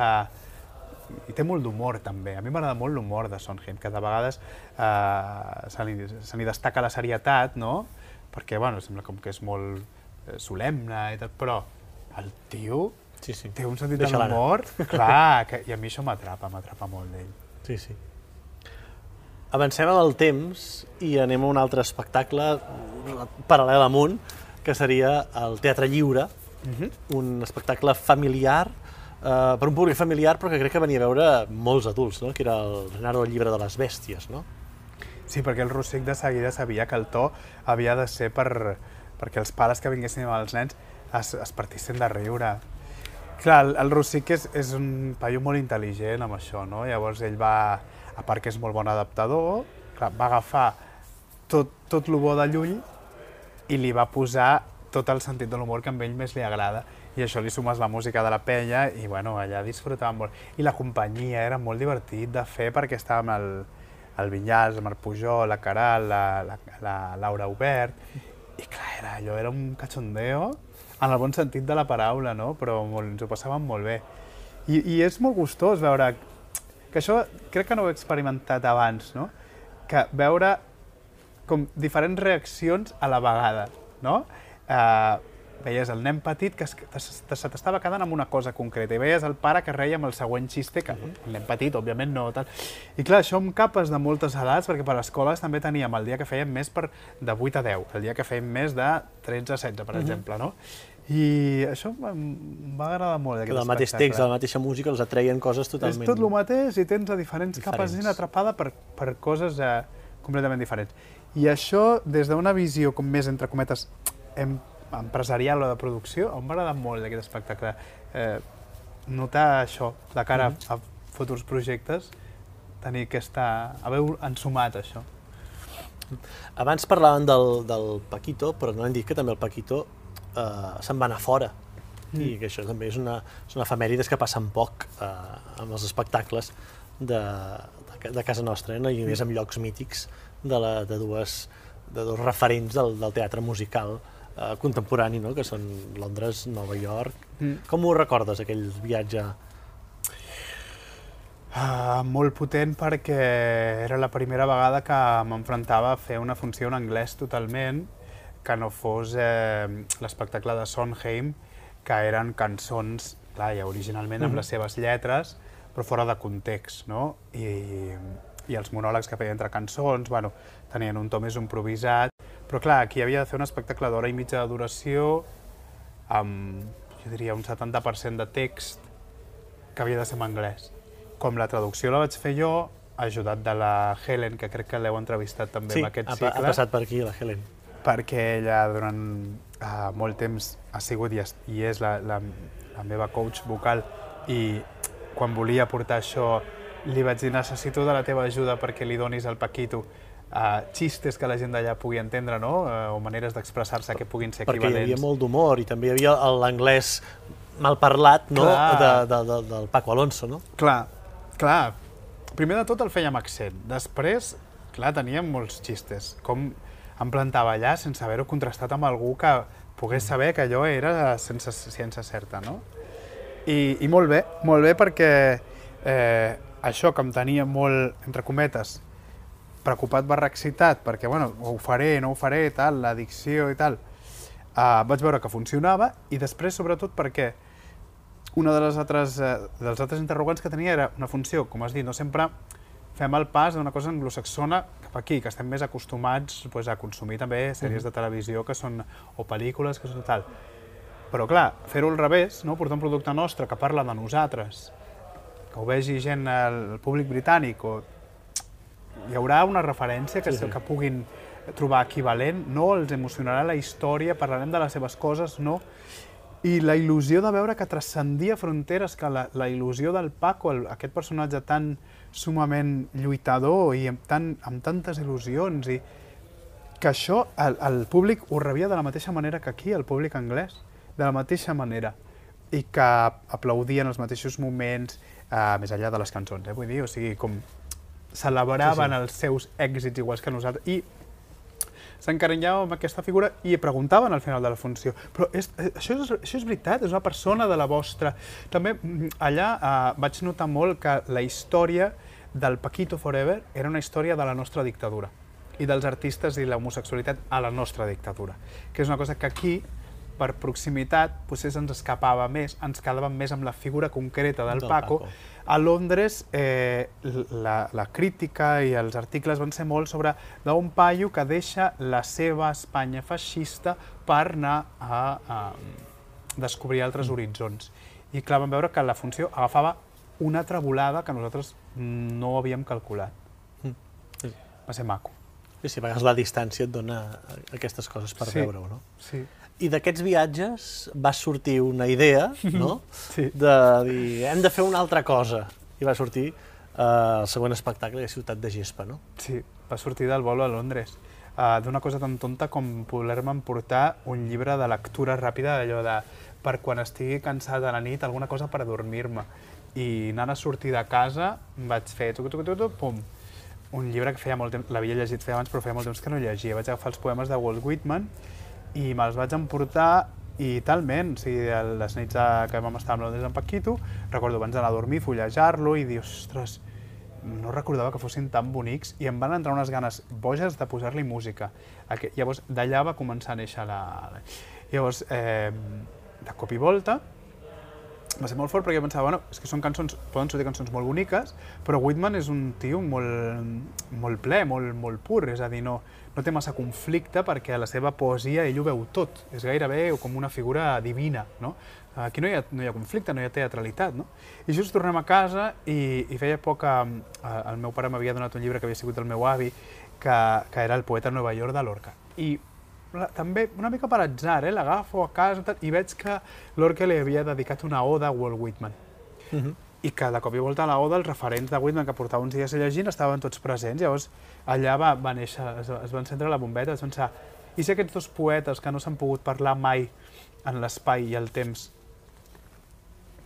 Speaker 2: I té molt d'humor també. A mi m'agrada molt l'humor de Sondheim, que de vegades eh, se, li, se li destaca la serietat, no? Perquè, bueno, sembla com que és molt eh, solemne i tot, però el tio
Speaker 1: Sí, sí.
Speaker 2: té un sentit de
Speaker 1: Deixa l'anar.
Speaker 2: l'humor, clar, que, i a mi això m'atrapa, m'atrapa molt d'ell.
Speaker 1: Sí, sí. Avancem amb el temps i anem a un altre espectacle paral·lel amunt, que seria el Teatre Lliure, un espectacle familiar, eh, per un públic familiar, però que crec que venia a veure molts adults, no? que era el Renardo el llibre de les bèsties. No?
Speaker 2: Sí, perquè el Rossic de seguida sabia que el to havia de ser per, perquè els pares que vinguessin amb els nens es, es partissin de riure. Clar, el, el Rossic és, és un paio molt intel·ligent amb això, no? Llavors ell va, a part que és molt bon adaptador, clar, va agafar tot, tot el bo de Llull i li va posar tot el sentit de l'humor que a ell més li agrada. I això li sumes la música de la penya i, bueno, allà disfrutàvem molt. I la companyia era molt divertit de fer perquè estàvem el, el Vinyals, el Marc Pujol, la Caral, la, la, la Laura Obert, i clar, era, allò era un cachondeo, en el bon sentit de la paraula, no? però molt, ens ho passàvem molt bé. I, I és molt gustós veure, que això crec que no ho he experimentat abans, no? que veure com diferents reaccions a la vegada, no? Eh, veies el nen petit que se t'estava quedant amb una cosa concreta i veies el pare que reia amb el següent xiste, que el nen petit, òbviament, no tal. I clar, això amb capes de moltes edats, perquè per escoles també teníem el dia que fèiem més per, de 8 a 10, el dia que fèiem més de 13 a 16, per exemple, no? I això em va agradar molt,
Speaker 1: Que
Speaker 2: aquest
Speaker 1: del mateix text, de la mateixa música, els atreien coses totalment...
Speaker 2: És tot el mateix i tens a diferents, capes
Speaker 1: Diferents.
Speaker 2: gent atrapada per, per coses eh, completament diferents. I això, des d'una visió com més, entre cometes, em, empresarial o de producció, em va agradar molt aquest espectacle. Eh, notar això de cara
Speaker 1: Mhm.
Speaker 2: a, a futurs projectes, tenir aquesta... haver ensumat això.
Speaker 1: Abans parlàvem del, del Paquito, però no hem dit que també el Paquito eh, se'n va anar fora.
Speaker 2: Mm.
Speaker 1: I que això també és una, és una efemèrides que passen poc eh, amb els espectacles de, de, de casa nostra, eh? no? i més amb llocs mítics de, la, de, dues, de dos referents del, del teatre musical eh, contemporani, no? que són Londres, Nova York.
Speaker 2: Mm.
Speaker 1: Com ho recordes, aquell viatge?
Speaker 2: Uh, molt potent perquè era la primera vegada que m'enfrontava a fer una funció en anglès totalment, que no fos eh, l'espectacle de Sondheim, que eren cançons, clar, ja originalment amb
Speaker 1: Mhm.
Speaker 2: les seves lletres, però fora de context, no? I, i els monòlegs que feia entre cançons, bueno, tenien un to més improvisat, però clar, aquí havia de fer un espectacle d'hora i mitja de duració, amb, jo diria, un 70% de text, que havia de ser en anglès. Com la traducció la vaig fer jo, ajudat de la Helen, que crec que l'heu entrevistat també
Speaker 1: sí,
Speaker 2: en aquest cicle,
Speaker 1: pa- ha passat per aquí, la Helen.
Speaker 2: perquè ella durant uh, molt temps ha sigut i és, i és la, la, la meva coach vocal i quan volia portar això li vaig dir necessito de la teva ajuda perquè li donis al Paquito uh, xistes que la gent d'allà pugui entendre, no? Uh, o maneres d'expressar-se que puguin ser
Speaker 1: Perquè hi
Speaker 2: equivalents.
Speaker 1: havia molt d'humor i també hi havia l'anglès mal parlat no? De, de, de, del Paco Alonso, no?
Speaker 2: Clar, clar. Primer de tot el amb accent. Després, clar, teníem molts xistes. Com em plantava allà sense haver-ho contrastat amb algú que pogués saber que allò era sense ciència certa, no? I, i molt bé, molt bé perquè eh, això que em tenia molt, entre cometes, preocupat barra excitat, perquè, bueno, ho faré, no ho faré, tal, l'addicció i tal, eh, vaig veure que funcionava i després, sobretot, perquè una de les altres, eh, dels altres interrogants que tenia era una funció, com has dit, no sempre fem el pas d'una cosa anglosaxona cap aquí, que estem més acostumats pues, a consumir també sèries de televisió que són, o pel·lícules que són tal. Però clar, fer-ho al revés, no? portar un producte nostre que parla de nosaltres, que ho vegi gent, el públic britànic, o hi haurà una referència que,
Speaker 1: Sí,
Speaker 2: sí, que puguin trobar equivalent, no els emocionarà la història, parlarem de les seves coses, no? I la il·lusió de veure que transcendia fronteres, que la, la il·lusió del Paco, el, aquest personatge tan sumament lluitador i amb, tan, amb tantes il·lusions, i que això el, el públic ho rebia de la mateixa manera que aquí, el públic anglès, de la mateixa manera, i que aplaudien els mateixos moments, eh, més enllà de les cançons, eh, vull dir, o sigui, com celebraven
Speaker 1: Sí, sí.
Speaker 2: els seus èxits iguals que nosaltres, i s'encarinyaven amb aquesta figura i preguntaven al final de la funció però és, eh, això, és, això és veritat, és una persona de la vostra. També mm, allà eh, vaig notar molt que la història del Paquito Forever era una història de la nostra dictadura i dels artistes i l'homosexualitat a la nostra dictadura, que és una cosa que aquí per proximitat, potser se'ns escapava més, ens quedàvem més amb la figura concreta del,
Speaker 1: Del
Speaker 2: Paco.
Speaker 1: Paco.
Speaker 2: A Londres, eh, la, la crítica i els articles van ser molt sobre d'un paio que deixa la seva Espanya feixista per anar a, a descobrir altres
Speaker 1: Mm.
Speaker 2: horitzons. I clar, vam veure que la funció agafava una altra volada que nosaltres no havíem calculat.
Speaker 1: Mm. Sí.
Speaker 2: Va ser maco.
Speaker 1: Sí, sí, a vegades la distància et dona aquestes coses per
Speaker 2: Sí.
Speaker 1: veure-ho, no?
Speaker 2: Sí.
Speaker 1: I d'aquests viatges va sortir una idea, no?,
Speaker 2: Sí.
Speaker 1: de dir, hem de fer una altra cosa. I va sortir eh, el següent espectacle de Ciutat de Gespa, no?
Speaker 2: Sí, va sortir del vol a Londres. Uh, D'una cosa tan tonta com poder-me emportar un llibre de lectura ràpida, allò de per quan estigui cansat a la nit, alguna cosa per dormir-me. I anant a sortir de casa, vaig fer tuc, tuc, tuc, tuc, pum, un llibre que feia molt temps, l'havia llegit feia abans, però feia molt temps que no llegia. Vaig agafar els poemes de Walt Whitman i me'ls vaig emportar i talment, o sigui, les nits que vam estar amb Londres en Paquito, recordo abans d'anar a dormir, fullejar-lo i dir, ostres, no recordava que fossin tan bonics i em van entrar unes ganes boges de posar-li música. Aqu- Llavors, d'allà va començar a néixer la... Llavors, eh, de cop i volta, va ser molt fort perquè pensava, bueno, és que són cançons, poden sortir cançons molt boniques, però Whitman és un tio molt, molt ple, molt, molt pur, és a dir, no, no té massa conflicte perquè a la seva poesia ell ho veu tot, és gairebé com una figura divina, no? Aquí no hi ha, no hi ha conflicte, no hi ha teatralitat, no? I just tornem a casa i, i feia poc que eh, el meu pare m'havia donat un llibre que havia sigut el meu avi, que, que era el poeta Nova York de Lorca. I la, també una mica per atzar, eh? l'agafo a casa i veig que Lorca li havia dedicat una oda a Walt Whitman.
Speaker 1: Uh -huh.
Speaker 2: I que de cop i volta a la oda els referents de Whitman que portava uns dies llegint estaven tots presents. Llavors allà va, va néixer, es, es va encendre la bombeta, es va pensar, i si aquests dos poetes que no s'han pogut parlar mai en l'espai i el temps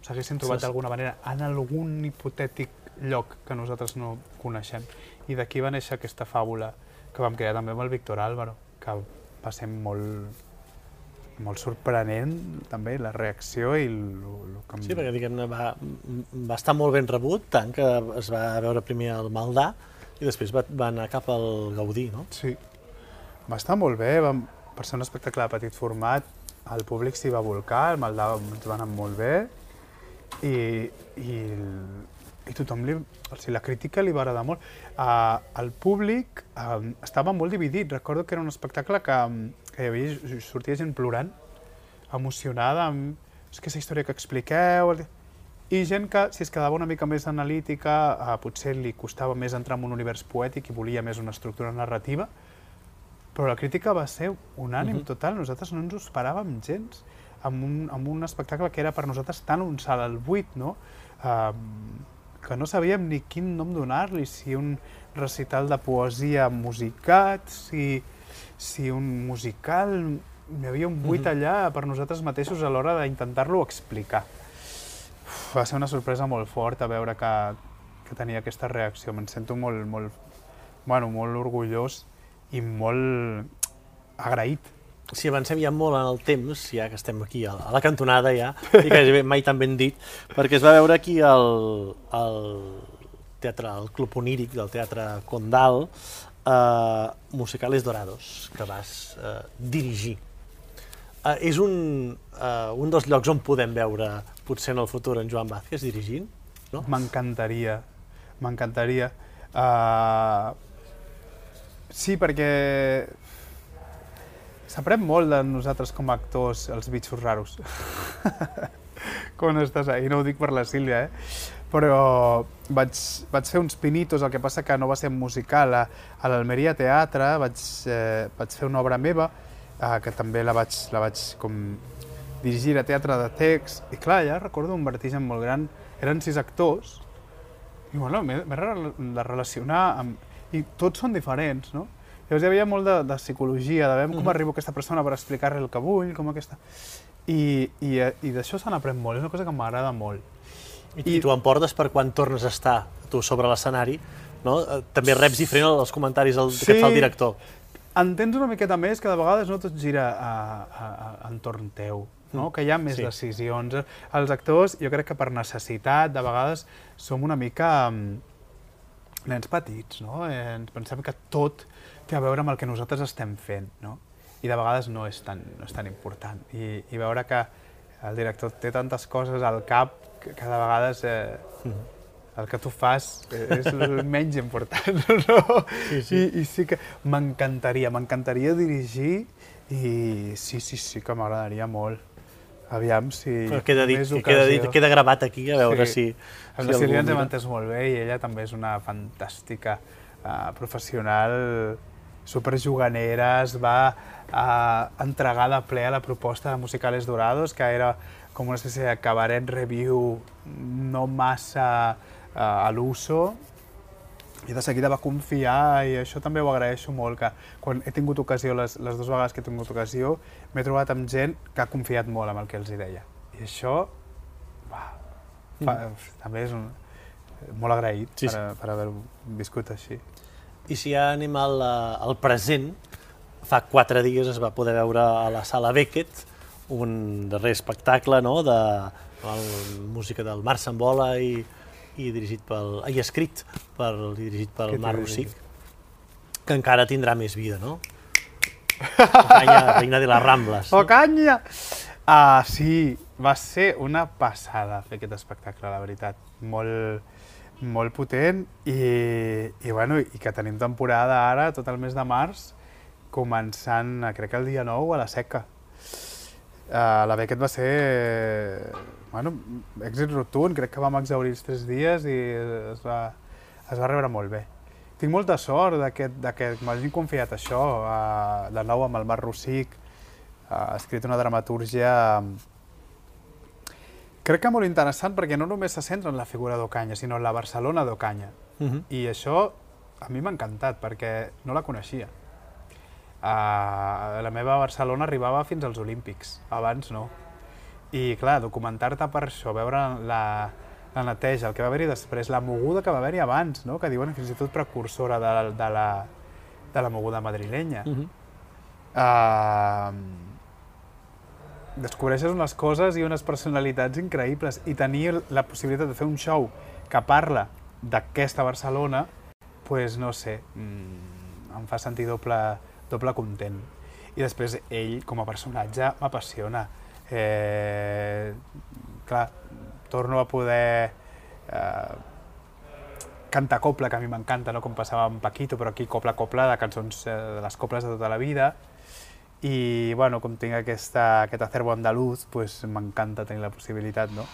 Speaker 2: s'haguessin trobat d'alguna manera en algun hipotètic lloc que nosaltres no coneixem. I d'aquí va néixer aquesta fàbula que vam crear també amb el Víctor Álvaro, que va ser molt, molt sorprenent també la reacció i el,
Speaker 1: que... Sí, perquè diguem-ne va, va estar molt ben rebut, tant que es va veure primer el Maldà i després va, va anar cap al Gaudí, no?
Speaker 2: Sí, va estar molt bé, va, per ser un espectacle de petit format, el públic s'hi va volcar, el Maldà ens va anar molt bé i, i, i tothom li, o sigui, la crítica li va agradar molt. Uh, el públic uh, estava molt dividit. Recordo que era un espectacle que, que hi havia, sortia gent plorant, emocionada, amb és que aquesta història que expliqueu... I gent que, si es quedava una mica més analítica, uh, potser li costava més entrar en un univers poètic i volia més una estructura narrativa, però la crítica va ser unànim, uh -huh. total. Nosaltres no ens ho esperàvem gens amb un, amb un espectacle que era per nosaltres tan un salt al buit, no? Uh, que no sabíem ni quin nom donar-li, si un recital de poesia musicat, si, si un musical... Hi havia un buit mm -hmm. allà per nosaltres mateixos a l'hora d'intentar-lo explicar. Uf, va ser una sorpresa molt forta veure que, que tenia aquesta reacció. Me'n sento molt, molt, bueno, molt orgullós i molt agraït
Speaker 1: si avancem ja molt en el temps, ja que estem aquí a la cantonada ja, i que mai tan ben dit, perquè es va veure aquí el, el teatre, el Club Oníric del Teatre Condal, eh, Musicales Dorados, que vas eh, dirigir. Eh, és un, eh, un dels llocs on podem veure, potser en el futur, en Joan Vázquez dirigint, no?
Speaker 2: M'encantaria, m'encantaria. Uh, sí, perquè S'aprèn molt de nosaltres com a actors, els bitxos raros. Quan estàs ahí, no ho dic per la Sílvia, eh? Però vaig, vaig fer uns pinitos, el que passa que no va ser musical. A, a l'Almeria Teatre vaig, eh, vaig fer una obra meva, eh, que també la vaig, la vaig com dirigir a teatre de text, i clar, ja recordo un vertigen molt gran, eren sis actors, i bueno, m'he de relacionar amb... I tots són diferents, no? Llavors hi havia molt de, de psicologia, de veure com mm -hmm. arribo a aquesta persona per explicar-li el que vull, com aquesta... I, i, i d'això se n'aprèn molt, és una cosa que m'agrada molt.
Speaker 1: I, I tu em portes per quan tornes a estar tu sobre l'escenari, no? Eh, també reps diferent els comentaris el, sí, que et fa el director.
Speaker 2: Entens una miqueta més que de vegades no tot gira a, a, a, entorn teu, no? Mm. que hi ha més sí. decisions. Els actors, jo crec que per necessitat, de vegades som una mica um, nens petits, no? Eh, ens pensem que tot té a veure amb el que nosaltres estem fent, no? I de vegades no és tan, no és tan important. I, I veure que el director té tantes coses al cap que, que de vegades eh, mm. el que tu fas és el menys important, no? Sí, sí. I, i sí que m'encantaria, m'encantaria dirigir i sí, sí, sí que m'agradaria molt. Aviam si...
Speaker 1: Però queda dit, queda, dit, queda gravat aquí, a veure sí. si...
Speaker 2: Amb si la Sílvia ens hem entès molt bé i ella també és una fantàstica uh, professional superjuganera, es va uh, entregar de ple a la proposta de Musicales Dorados, que era com una espècie de cabaret review no massa uh, a l'uso, i de seguida va confiar i això també ho agraeixo molt, que quan he tingut ocasió, les, les dues vegades que he tingut ocasió, m'he trobat amb gent que ha confiat molt amb el que els hi deia. I això, va, fa, mm. també és un, molt agraït sí, sí. per, per haver viscut així.
Speaker 1: I si ja anem al, eh, al present, fa quatre dies es va poder veure a la sala Beckett un darrer espectacle no, de la música del Mar Sambola i, i dirigit pel, i escrit per, i dirigit pel Mar Rosic, que encara tindrà més vida, no? Ocaña, reina de les Rambles.
Speaker 2: No? Ocaña! Uh, sí, va ser una passada fer aquest espectacle, la veritat. Molt, molt potent i, i, bueno, i que tenim temporada ara, tot el mes de març, començant, crec que el dia 9, a la seca. Uh, la Beckett va ser bueno, èxit rotund, crec que vam exaurir els tres dies i es va, es va rebre molt bé. Tinc molta sort de que, de que m'hagin confiat això, uh, de nou amb el Marc Rossic, uh, ha escrit una dramatúrgia crec que molt interessant perquè no només se centra en la figura d'Ocanya, sinó en la Barcelona d'Ocanya. Uh -huh. I això a mi m'ha encantat perquè no la coneixia. Uh, la meva Barcelona arribava fins als Olímpics, abans no. I clar, documentar-te per això, veure la, la neteja, el que va haver-hi després, la moguda que va haver-hi abans, no? que diuen fins i tot precursora de, de, la, de la moguda madrilenya. Uh -huh. uh, descobreixes unes coses i unes personalitats increïbles i tenir la possibilitat de fer un show que parla d'aquesta Barcelona, pues no sé, mmm, em fa sentir doble, doble content. I després ell, com a personatge, m'apassiona. Eh, clar, torno a poder eh, cantar copla, que a mi m'encanta, no? com passava amb Paquito, però aquí copla-copla de cançons eh, de les coples de tota la vida. I, bueno, com tinc aquesta, aquest acervo andaluz, pues, m'encanta tenir la possibilitat, no?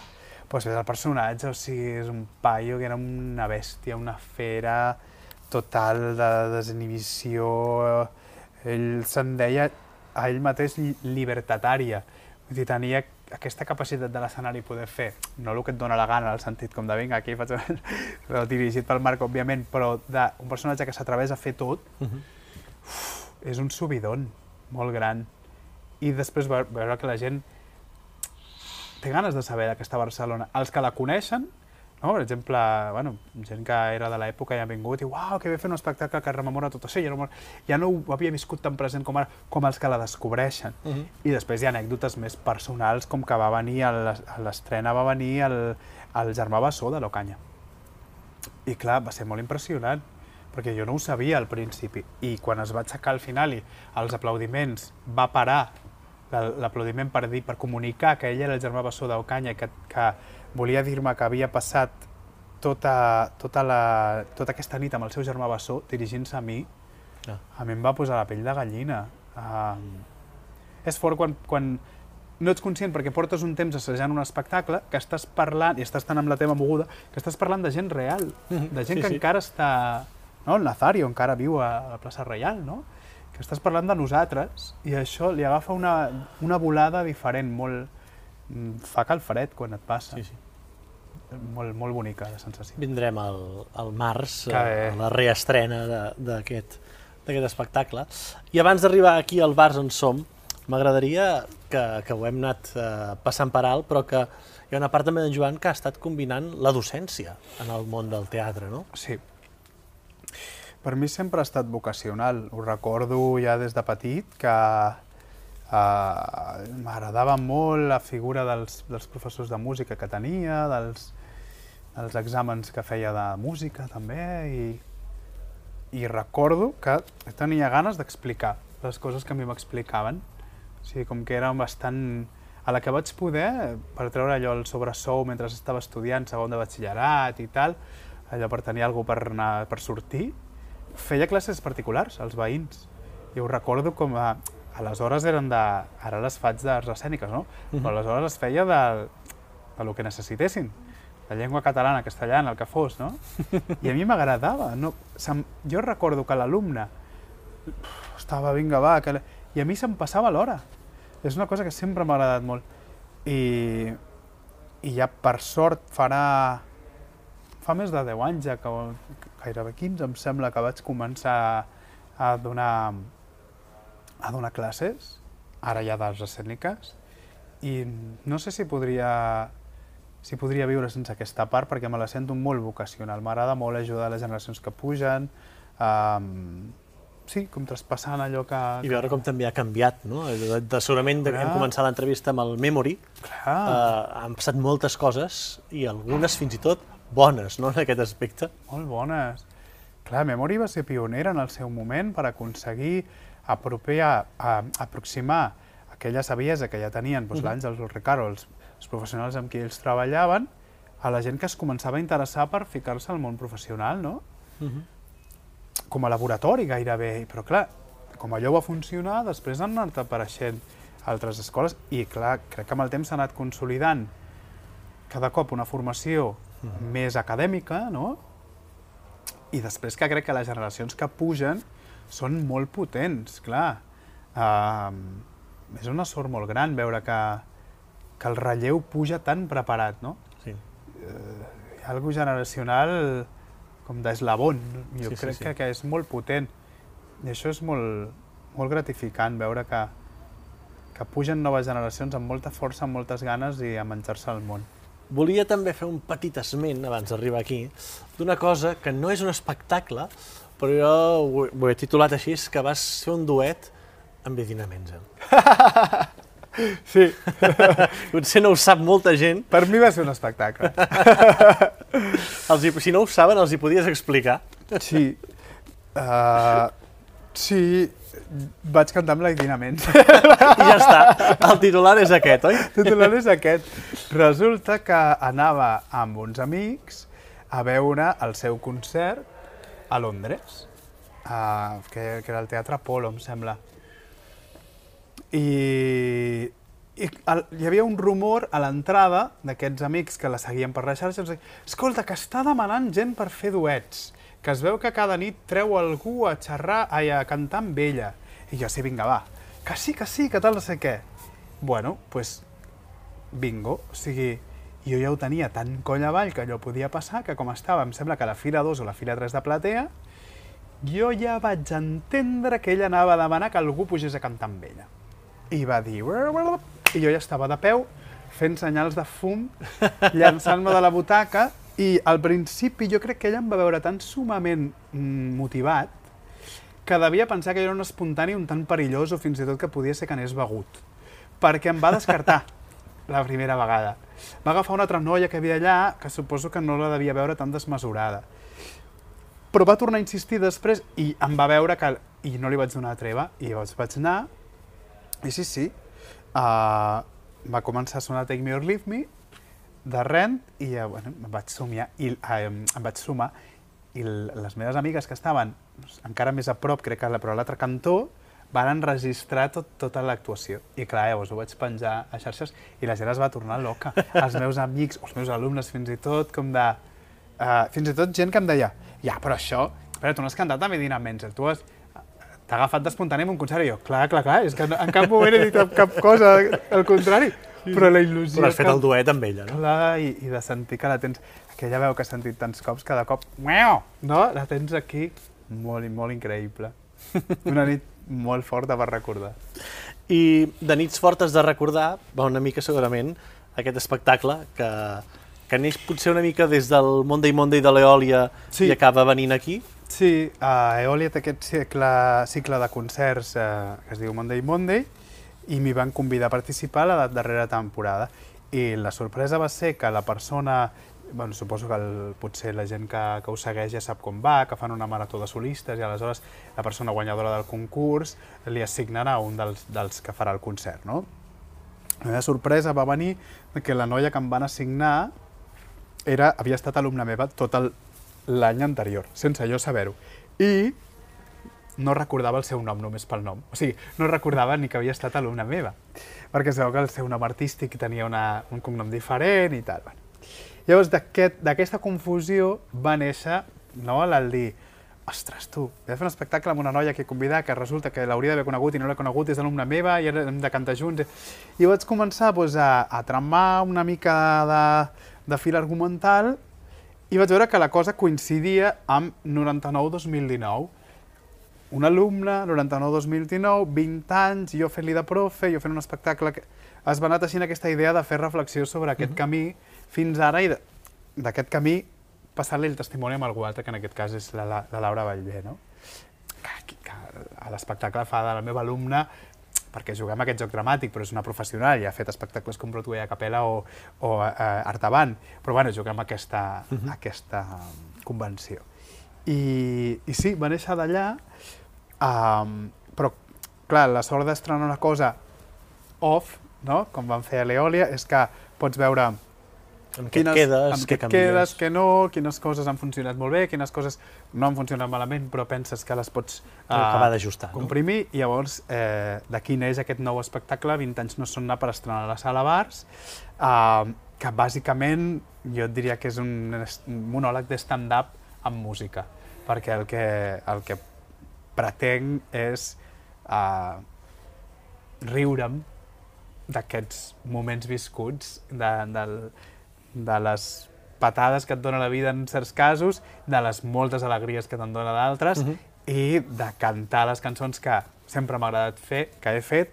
Speaker 2: Pues és el personatge, o sigui, és un paio que era una bèstia, una fera total de desinhibició, ell se'n deia a ell mateix libertatària, vull dir, tenia aquesta capacitat de l'escenari poder fer, no el que et dona la gana, el sentit com de vinga, aquí faig un... dirigit pel Marc, òbviament, però d'un personatge que s'atreveix a fer tot, uh -huh. uf, és un subidon molt gran. I després veure que la gent té ganes de saber d'aquesta Barcelona. Els que la coneixen, no? per exemple, bueno, gent que era de l'època i ha vingut i uau, que ve fer un espectacle que rememora tot això, ja no, ja no ho havia viscut tan present com ara, com els que la descobreixen. Uh -huh. I després hi ha anècdotes més personals, com que va venir, a l'estrena va venir el, el germà Bassó de l'Ocanya. I clar, va ser molt impressionant, perquè jo no ho sabia al principi, i quan es va aixecar al final i els aplaudiments va parar l'aplaudiment per dir, per comunicar que ell era el germà Bassó d'Ocanya, que, que volia dir-me que havia passat tota, tota, la, tota aquesta nit amb el seu germà Bassó dirigint-se a mi, ah. a mi em va posar la pell de gallina. Uh, és fort quan, quan no ets conscient perquè portes un temps assajant un espectacle que estàs parlant, i estàs tan amb la teva moguda, que estàs parlant de gent real, de gent sí, que sí. encara està... No? El Nazario encara viu a la plaça Reial, no? que estàs parlant de nosaltres i això li agafa una, una volada diferent, molt... Mm, fa calfred quan et passa. Sí, sí molt, molt bonica la sensació.
Speaker 1: Vindrem al, al març, a, a la reestrena d'aquest espectacle. I abans d'arribar aquí al Bars on som, m'agradaria que, que ho hem anat eh, passant per alt, però que hi ha una part també d'en Joan que ha estat combinant la docència en el món del teatre, no?
Speaker 2: Sí. Per mi sempre ha estat vocacional. Ho recordo ja des de petit que Uh, M'agradava molt la figura dels, dels professors de música que tenia, dels, dels exàmens que feia de música també, i, i recordo que tenia ganes d'explicar les coses que a mi m'explicaven. O sigui, com que eren bastant... A la que vaig poder, per treure allò el sobresou mentre estava estudiant segon de batxillerat i tal, allò per tenir alguna per, anar, per sortir, feia classes particulars als veïns. I ho recordo com a aleshores eren de... Ara les faig d'arts escèniques, no? Però aleshores es feia de, de lo que necessitessin. La llengua catalana, castellana, el que fos, no? I a mi m'agradava. No? Jo recordo que l'alumne estava, vinga, va, que... i a mi se'm passava l'hora. És una cosa que sempre m'ha agradat molt. I, I ja, per sort, farà... Fa més de 10 anys, ja que gairebé 15, em sembla, que vaig començar a donar a donar classes, ara ja d'arts escèniques, i no sé si podria, si podria viure sense aquesta part perquè me la sento molt vocacional. M'agrada molt ajudar les generacions que pugen, um, sí, com traspassant allò que...
Speaker 1: I veure com també ha canviat, no? De, de, segurament de, hem començat l'entrevista amb el Memory, Clar. Uh, han passat moltes coses i algunes fins i tot bones, no?, en aquest aspecte.
Speaker 2: Molt bones. Clar, Memory va ser pionera en el seu moment per aconseguir apropar, a, aproximar aquella saviesa que ja tenien doncs,
Speaker 1: Mhm.
Speaker 2: l'Àngels, el Ricardo, els, els professionals amb qui ells treballaven, a la gent que es començava a interessar per ficar-se al món professional, no? com a laboratori gairebé, però clar, com allò va funcionar, després han anat apareixent altres escoles i clar, crec que amb el temps s'ha anat consolidant cada cop una formació més acadèmica, no? I després que crec que les generacions que pugen són molt potents, clar. Uh, és una sort molt gran veure que, que el relleu puja tan preparat, no?
Speaker 1: Sí.
Speaker 2: hi ha algo generacional com d'eslabon. Jo
Speaker 1: Sí, sí,
Speaker 2: crec
Speaker 1: sí.
Speaker 2: Que, que és molt potent. I això és molt, molt gratificant, veure que, que pugen noves generacions amb molta força, amb moltes ganes i a menjar-se el món.
Speaker 1: Volia també fer un petit esment, abans d'arribar aquí, d'una cosa que no és un espectacle, però jo ho, ho he titulat així, és que vas fer un duet amb Edina Menzel.
Speaker 2: Sí,
Speaker 1: Potser no ho sap molta gent.
Speaker 2: per mi va ser un espectacle.
Speaker 1: Els hi, si no ho saben, els hi podies explicar.
Speaker 2: Sí. Uh, sí, vaig cantar amb la Idina Menz.
Speaker 1: I ja està. El titular és aquest, oi?
Speaker 2: El titular és aquest. Resulta que anava amb uns amics a veure el seu concert a Londres, uh, que, que era el Teatre Apolo, em sembla. I, i el, hi havia un rumor a l'entrada d'aquests amics que la seguien per les xarxes, escolta, que està demanant gent per fer duets, que es veu que cada nit treu algú a xerrar, ai, a cantar amb ella. I jo, sí, vinga, va, que sí, que sí, que tal, no sé què. Bueno, doncs, pues, bingo, o sigui, jo ja ho tenia tan coll avall que allò podia passar, que com estava, em sembla que a la fila 2 o la fila 3 de platea, jo ja vaig entendre que ella anava a demanar que algú pugés a cantar amb ella. I va dir... I jo ja estava de peu, fent senyals de fum, llançant-me de la butaca, i al principi jo crec que ella em va veure tan sumament mm, motivat que devia pensar que jo era un espontani un tant perillós o fins i tot que podia ser que anés begut. Perquè em va descartar la primera vegada. Va agafar una altra noia que havia allà, que suposo que no la devia veure tan desmesurada. Però va tornar a insistir després i em va veure que... I no li vaig donar treva. I llavors vaig anar... I sí, sí. Uh, va començar a sonar Take Me or Leave Me, de Rent, i uh, bueno, em vaig somiar, i, uh, em vaig sumar, i les meves amigues que estaven encara més a prop, crec que a la- però a l'altre cantó, van enregistrar tot, tota l'actuació. I clar, llavors ho vaig penjar a xarxes i la gent es va tornar loca. Els meus amics, els meus alumnes fins i tot, com de... Uh, fins i tot gent que em deia, ja, però això, però tu no has cantat amb Edina Menzel, tu has, t'ha agafat d'espontani en un concert i jo, clar, clar, clar, és que en cap moment he dit cap cosa, al contrari, però la il·lusió...
Speaker 1: Però has fet
Speaker 2: que-
Speaker 1: el duet amb ella, no?
Speaker 2: Clar, i, i de sentir que la tens... Aquella veu que has sentit tants cops, cada cop... Miau! No? La tens aquí, molt, molt increïble. Una nit molt forta per recordar.
Speaker 1: I de nits fortes de recordar va una mica segurament aquest espectacle que, que neix potser una mica des del Monday Monday de l'Eòlia
Speaker 2: Sí.
Speaker 1: i acaba venint aquí.
Speaker 2: Sí, a Eòlia té aquest cicle, cicle de concerts eh, que es diu Monday Monday i m'hi van convidar a participar a la darrera temporada. I la sorpresa va ser que la persona, bueno, suposo que el, potser la gent que, que ho segueix ja sap com va, que fan una marató de solistes i aleshores la persona guanyadora del concurs li assignarà un dels, dels que farà el concert, no? La meva sorpresa va venir que la noia que em van assignar era, havia estat alumna meva tot el- l'any anterior, sense jo saber-ho. I no recordava el seu nom només pel nom. O sigui, no recordava ni que havia estat alumna meva, perquè es veu que el seu nom artístic tenia una, un cognom diferent i tal. Bueno. Llavors, d'aquest- d'aquesta confusió va néixer no, el dir ostres, tu, he de fer un espectacle amb una noia que he convidat que resulta que l'hauria d'haver conegut i no l'he conegut, és alumna meva i ara hem de cantar junts. I vaig començar doncs, a, a tramar una mica de, de fil argumental i vaig veure que la cosa coincidia amb 99-2019. Un alumne, 99-2019, 20 anys, jo fent-li de profe, jo fent un espectacle... Que... Es va anar teixint aquesta idea de fer reflexió sobre aquest camí fins ara i d'aquest camí passar-li el testimoni amb algú altre, que en aquest cas és la, la, la Laura Vallvé, no? Que, que a l'espectacle fa de la meva alumna perquè juguem aquest joc dramàtic, però és una professional i ha fet espectacles com Broadway a capella o, o uh, Artaban, però bueno, juguem aquesta, uh -huh. aquesta convenció. I, I sí, va néixer d'allà, um, però clar, la sort d'estrenar una cosa off, no? com van fer a l'Eòlia, és que pots veure
Speaker 1: Amb què et quedes,
Speaker 2: amb
Speaker 1: què canvies.
Speaker 2: quedes, què no, quines coses han funcionat molt bé, quines coses no han funcionat malament, però penses que les pots
Speaker 1: Cal acabar d'ajustar, no?
Speaker 2: comprimir, i llavors eh, d'aquí neix aquest nou espectacle, 20 anys no són anar per estrenar a la sala Bars, eh, que bàsicament jo et diria que és un monòleg de stand-up amb música, perquè el que, el que pretenc és eh, riure'm d'aquests moments viscuts, de, del, de les patades que et dona la vida en certs casos, de les moltes alegries que te'n dona d'altres,
Speaker 1: Mhm.
Speaker 2: i de cantar les cançons que sempre m'ha agradat fer, que he fet,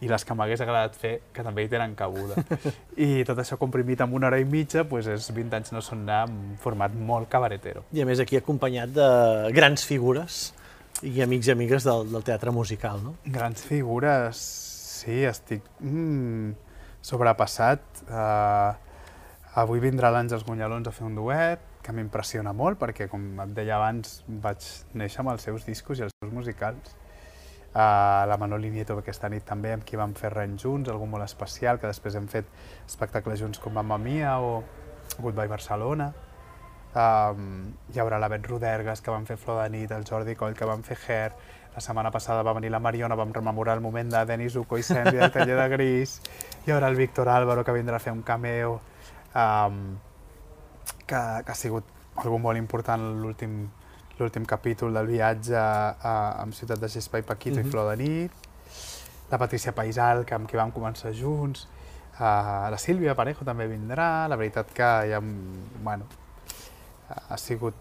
Speaker 2: i les que m'hagués agradat fer, que també hi tenen cabuda. I tot això comprimit en una hora i mitja, doncs és 20 anys no són anar en format molt cabaretero.
Speaker 1: I a més aquí acompanyat de grans figures i amics i amigues del, del teatre musical, no?
Speaker 2: Grans figures, sí, estic mm, sobrepassat. Uh, avui vindrà l'Àngels Gunyalons a fer un duet, que m'impressiona molt, perquè, com et deia abans, vaig néixer amb els seus discos i els seus musicals. Uh, la Manoli Nieto aquesta nit també, amb qui vam fer res junts, algú molt especial, que després hem fet espectacles junts com Mamma Mia o Goodbye Barcelona. Um, hi haurà la Bet Rodergas, que van fer Flor de nit, el Jordi Coll, que van fer Hair, la setmana passada va venir la Mariona, vam rememorar el moment de Denis Uco i Sandy del taller de Gris, hi haurà el Víctor Álvaro, que vindrà a fer un cameo, um, que, que ha sigut algú molt important l'últim l'últim capítol del viatge a, amb Ciutat de Gespa i Paquito
Speaker 1: Mhm.
Speaker 2: i Flor de nit, la Patricia Paisal, que amb qui vam començar junts, uh, la Sílvia Parejo també vindrà, la veritat que ja, bueno, ha sigut...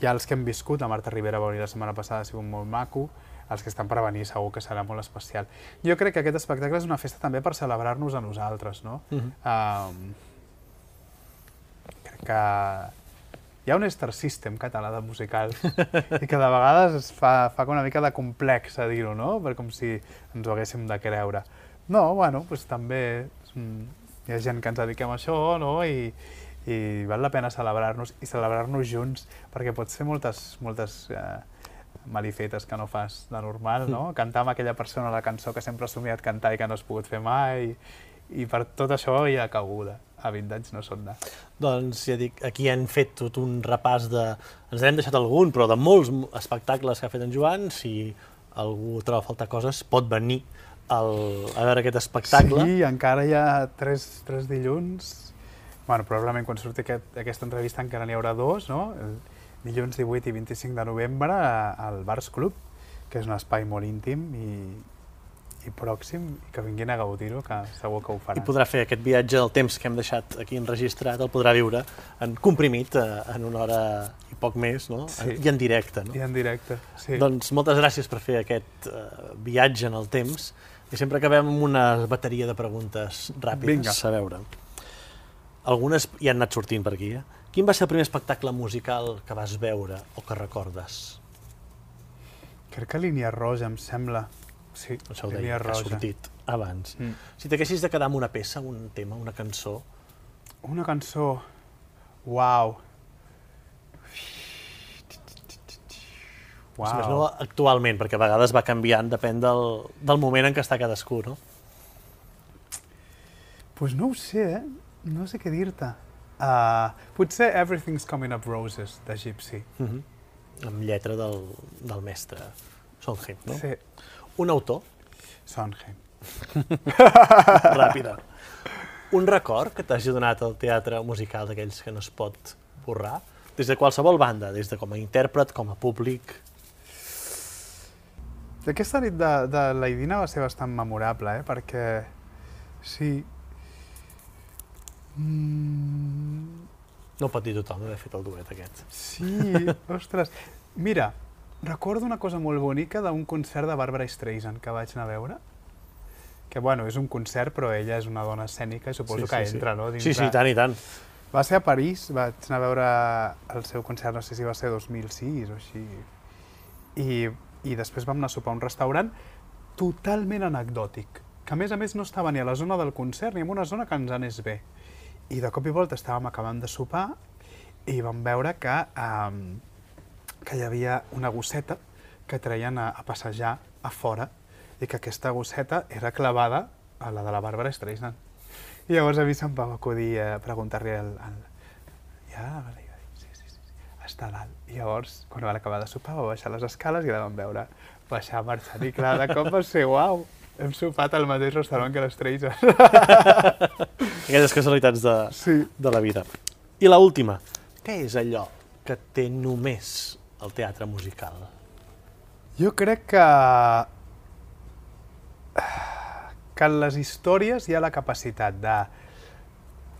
Speaker 2: Ja els que hem viscut, la Marta Rivera va venir la setmana passada, ha sigut molt maco, els que estan per venir segur que serà molt especial. Jo crec que aquest espectacle és una festa també per celebrar-nos a nosaltres, no?
Speaker 1: Mhm.
Speaker 2: Um, crec que hi ha un Star System català de musical i que de vegades es fa, fa una mica de complex a dir-ho, no? Per com si ens ho haguéssim de creure. No, bueno, doncs també mm, hi ha gent que ens dediquem a això, no? I, i val la pena celebrar-nos i celebrar-nos junts, perquè pots fer moltes, moltes eh, malifetes que no fas de normal, no? Cantar amb aquella persona la cançó que sempre has somiat cantar i que no has pogut fer mai, i per tot això hi ha cabuda. A 20 anys no són de...
Speaker 1: Doncs ja dic, aquí han fet tot un repàs de... Ens n'hem deixat algun, però de molts espectacles que ha fet en Joan. Si algú troba a faltar coses, pot venir al, a veure aquest espectacle.
Speaker 2: Sí, encara hi ha tres, tres dilluns. Bueno, probablement quan surti aquest, aquesta entrevista encara n'hi haurà dos, no? Dilluns 18 i 25 de novembre al Bars Club, que és un espai molt íntim i, i pròxim, i que vinguin a gaudir-ho, que segur que ho
Speaker 1: I
Speaker 2: faran.
Speaker 1: podrà fer aquest viatge del temps que hem deixat aquí enregistrat, el podrà viure en comprimit, eh, en una hora i poc més, no?
Speaker 2: Sí.
Speaker 1: I en directe, no?
Speaker 2: I en directe, sí.
Speaker 1: Doncs moltes gràcies per fer aquest eh, viatge en el temps. I sempre acabem amb una bateria de preguntes ràpides.
Speaker 2: Vinga.
Speaker 1: A veure. Algunes ja han anat sortint per aquí. Eh? Quin va ser el primer espectacle musical que vas veure o que recordes?
Speaker 2: Crec que Línia Roja, em sembla. Sí,
Speaker 1: Això ho
Speaker 2: Línia
Speaker 1: deia, que ha
Speaker 2: Roja.
Speaker 1: sortit abans.
Speaker 2: Mm.
Speaker 1: Si t'haguessis de quedar amb una peça, un tema, una cançó,
Speaker 2: Una cançó... Uau.
Speaker 1: wow. si més no actualment, perquè a vegades va canviant, depèn del, del moment en què està cadascú, no?
Speaker 2: pues no ho sé, eh? No sé què dir-te. Uh, potser Everything's Coming Up Roses, de Gypsy.
Speaker 1: Uh -huh. Amb lletra del, del mestre Sondheim, no?
Speaker 2: Sí,
Speaker 1: Un autor,
Speaker 2: Sondheim.
Speaker 1: ràpida. Un record que t'hagi donat el teatre musical d'aquells que no es pot borrar, des de qualsevol banda, des de com a intèrpret, com a públic.
Speaker 2: Aquesta nit de, de la Idina va ser bastant memorable, eh? Perquè, sí... Mm,
Speaker 1: No pot dir tothom haver fet el duet aquest.
Speaker 2: sí, ostres. Mira, recordo una cosa molt bonica d'un concert de Barbara Streisand que vaig anar a veure. Que, bueno, és un concert, però ella és una dona escènica i suposo que entra, no?
Speaker 1: Sí, sí, i tant, i tant.
Speaker 2: Va ser a París, vaig anar a veure el seu concert, no sé si va ser 2006 o així. I, i després vam anar a sopar a un restaurant totalment anecdòtic, que a més a més no estava ni a la zona del concert ni en una zona que ens anés bé. I de cop i volta estàvem acabant de sopar i vam veure que, um, que hi havia una gosseta que treien a, a passejar a fora i que aquesta gosseta era clavada a la de la Bàrbara Streisand. I llavors a mi se'm va acudir a preguntar-li al, al... Ja, vale, ja, sí, sí, sí, sí, està dalt. I llavors, quan van acabar de sopar, va baixar les escales i la vam veure baixar marxant. I clar, de cop va ser, uau, hem sopat al mateix restaurant que les Streisand.
Speaker 1: Aquelles casualitats de,
Speaker 2: Sí.
Speaker 1: de la vida. I la última, què és allò que té només el teatre musical?
Speaker 2: Jo crec que que en les històries hi ha la capacitat de...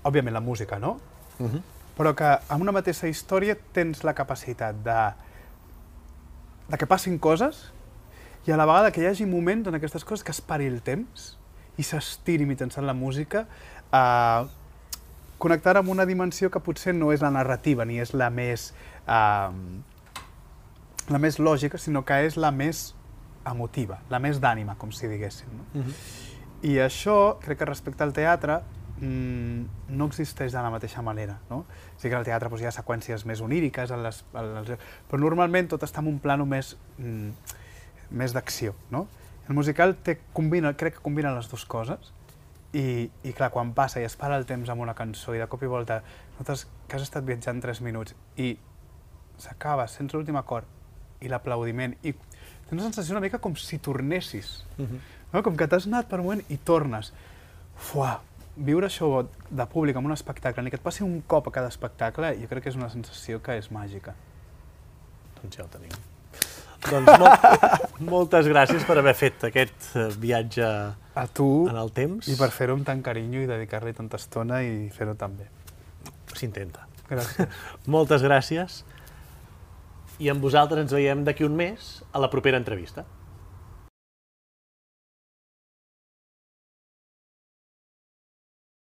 Speaker 2: Òbviament la música, no?
Speaker 1: Uh -huh.
Speaker 2: Però que en una mateixa història tens la capacitat de, de que passin coses i a la vegada que hi hagi moments en aquestes coses que es pari el temps i s'estiri mitjançant la música eh, connectar amb una dimensió que potser no és la narrativa ni és la més eh, la més lògica, sinó que és la més emotiva, la més d'ànima, com si diguéssim. No?
Speaker 1: Uh -huh.
Speaker 2: I això, crec que respecte al teatre, mmm, no existeix de la mateixa manera. No? Sí que al teatre doncs, hi ha seqüències més oníriques, en les, en les, però normalment tot està en un plano més, mm, més d'acció. No? El musical té, combina, crec que combina les dues coses, i, i clar, quan passa i es para el temps amb una cançó i de cop i volta notes que has estat viatjant 3 minuts i s'acaba sense l'últim acord i l'aplaudiment i tens una sensació una mica com si tornessis
Speaker 1: Uh -huh.
Speaker 2: no? com que t'has anat per un moment i tornes. Fuà, viure això de públic amb un espectacle, ni que et passi un cop a cada espectacle, jo crec que és una sensació que és màgica.
Speaker 1: Doncs ja ho tenim. Doncs molt, moltes gràcies per haver fet aquest eh, viatge
Speaker 2: A tu
Speaker 1: en el temps.
Speaker 2: i per fer-ho amb tant carinyo i dedicar-li tanta estona i fer-ho tan bé.
Speaker 1: S'intenta.
Speaker 2: Gràcies.
Speaker 1: Moltes gràcies. I amb vosaltres ens veiem d'aquí un mes a la propera entrevista.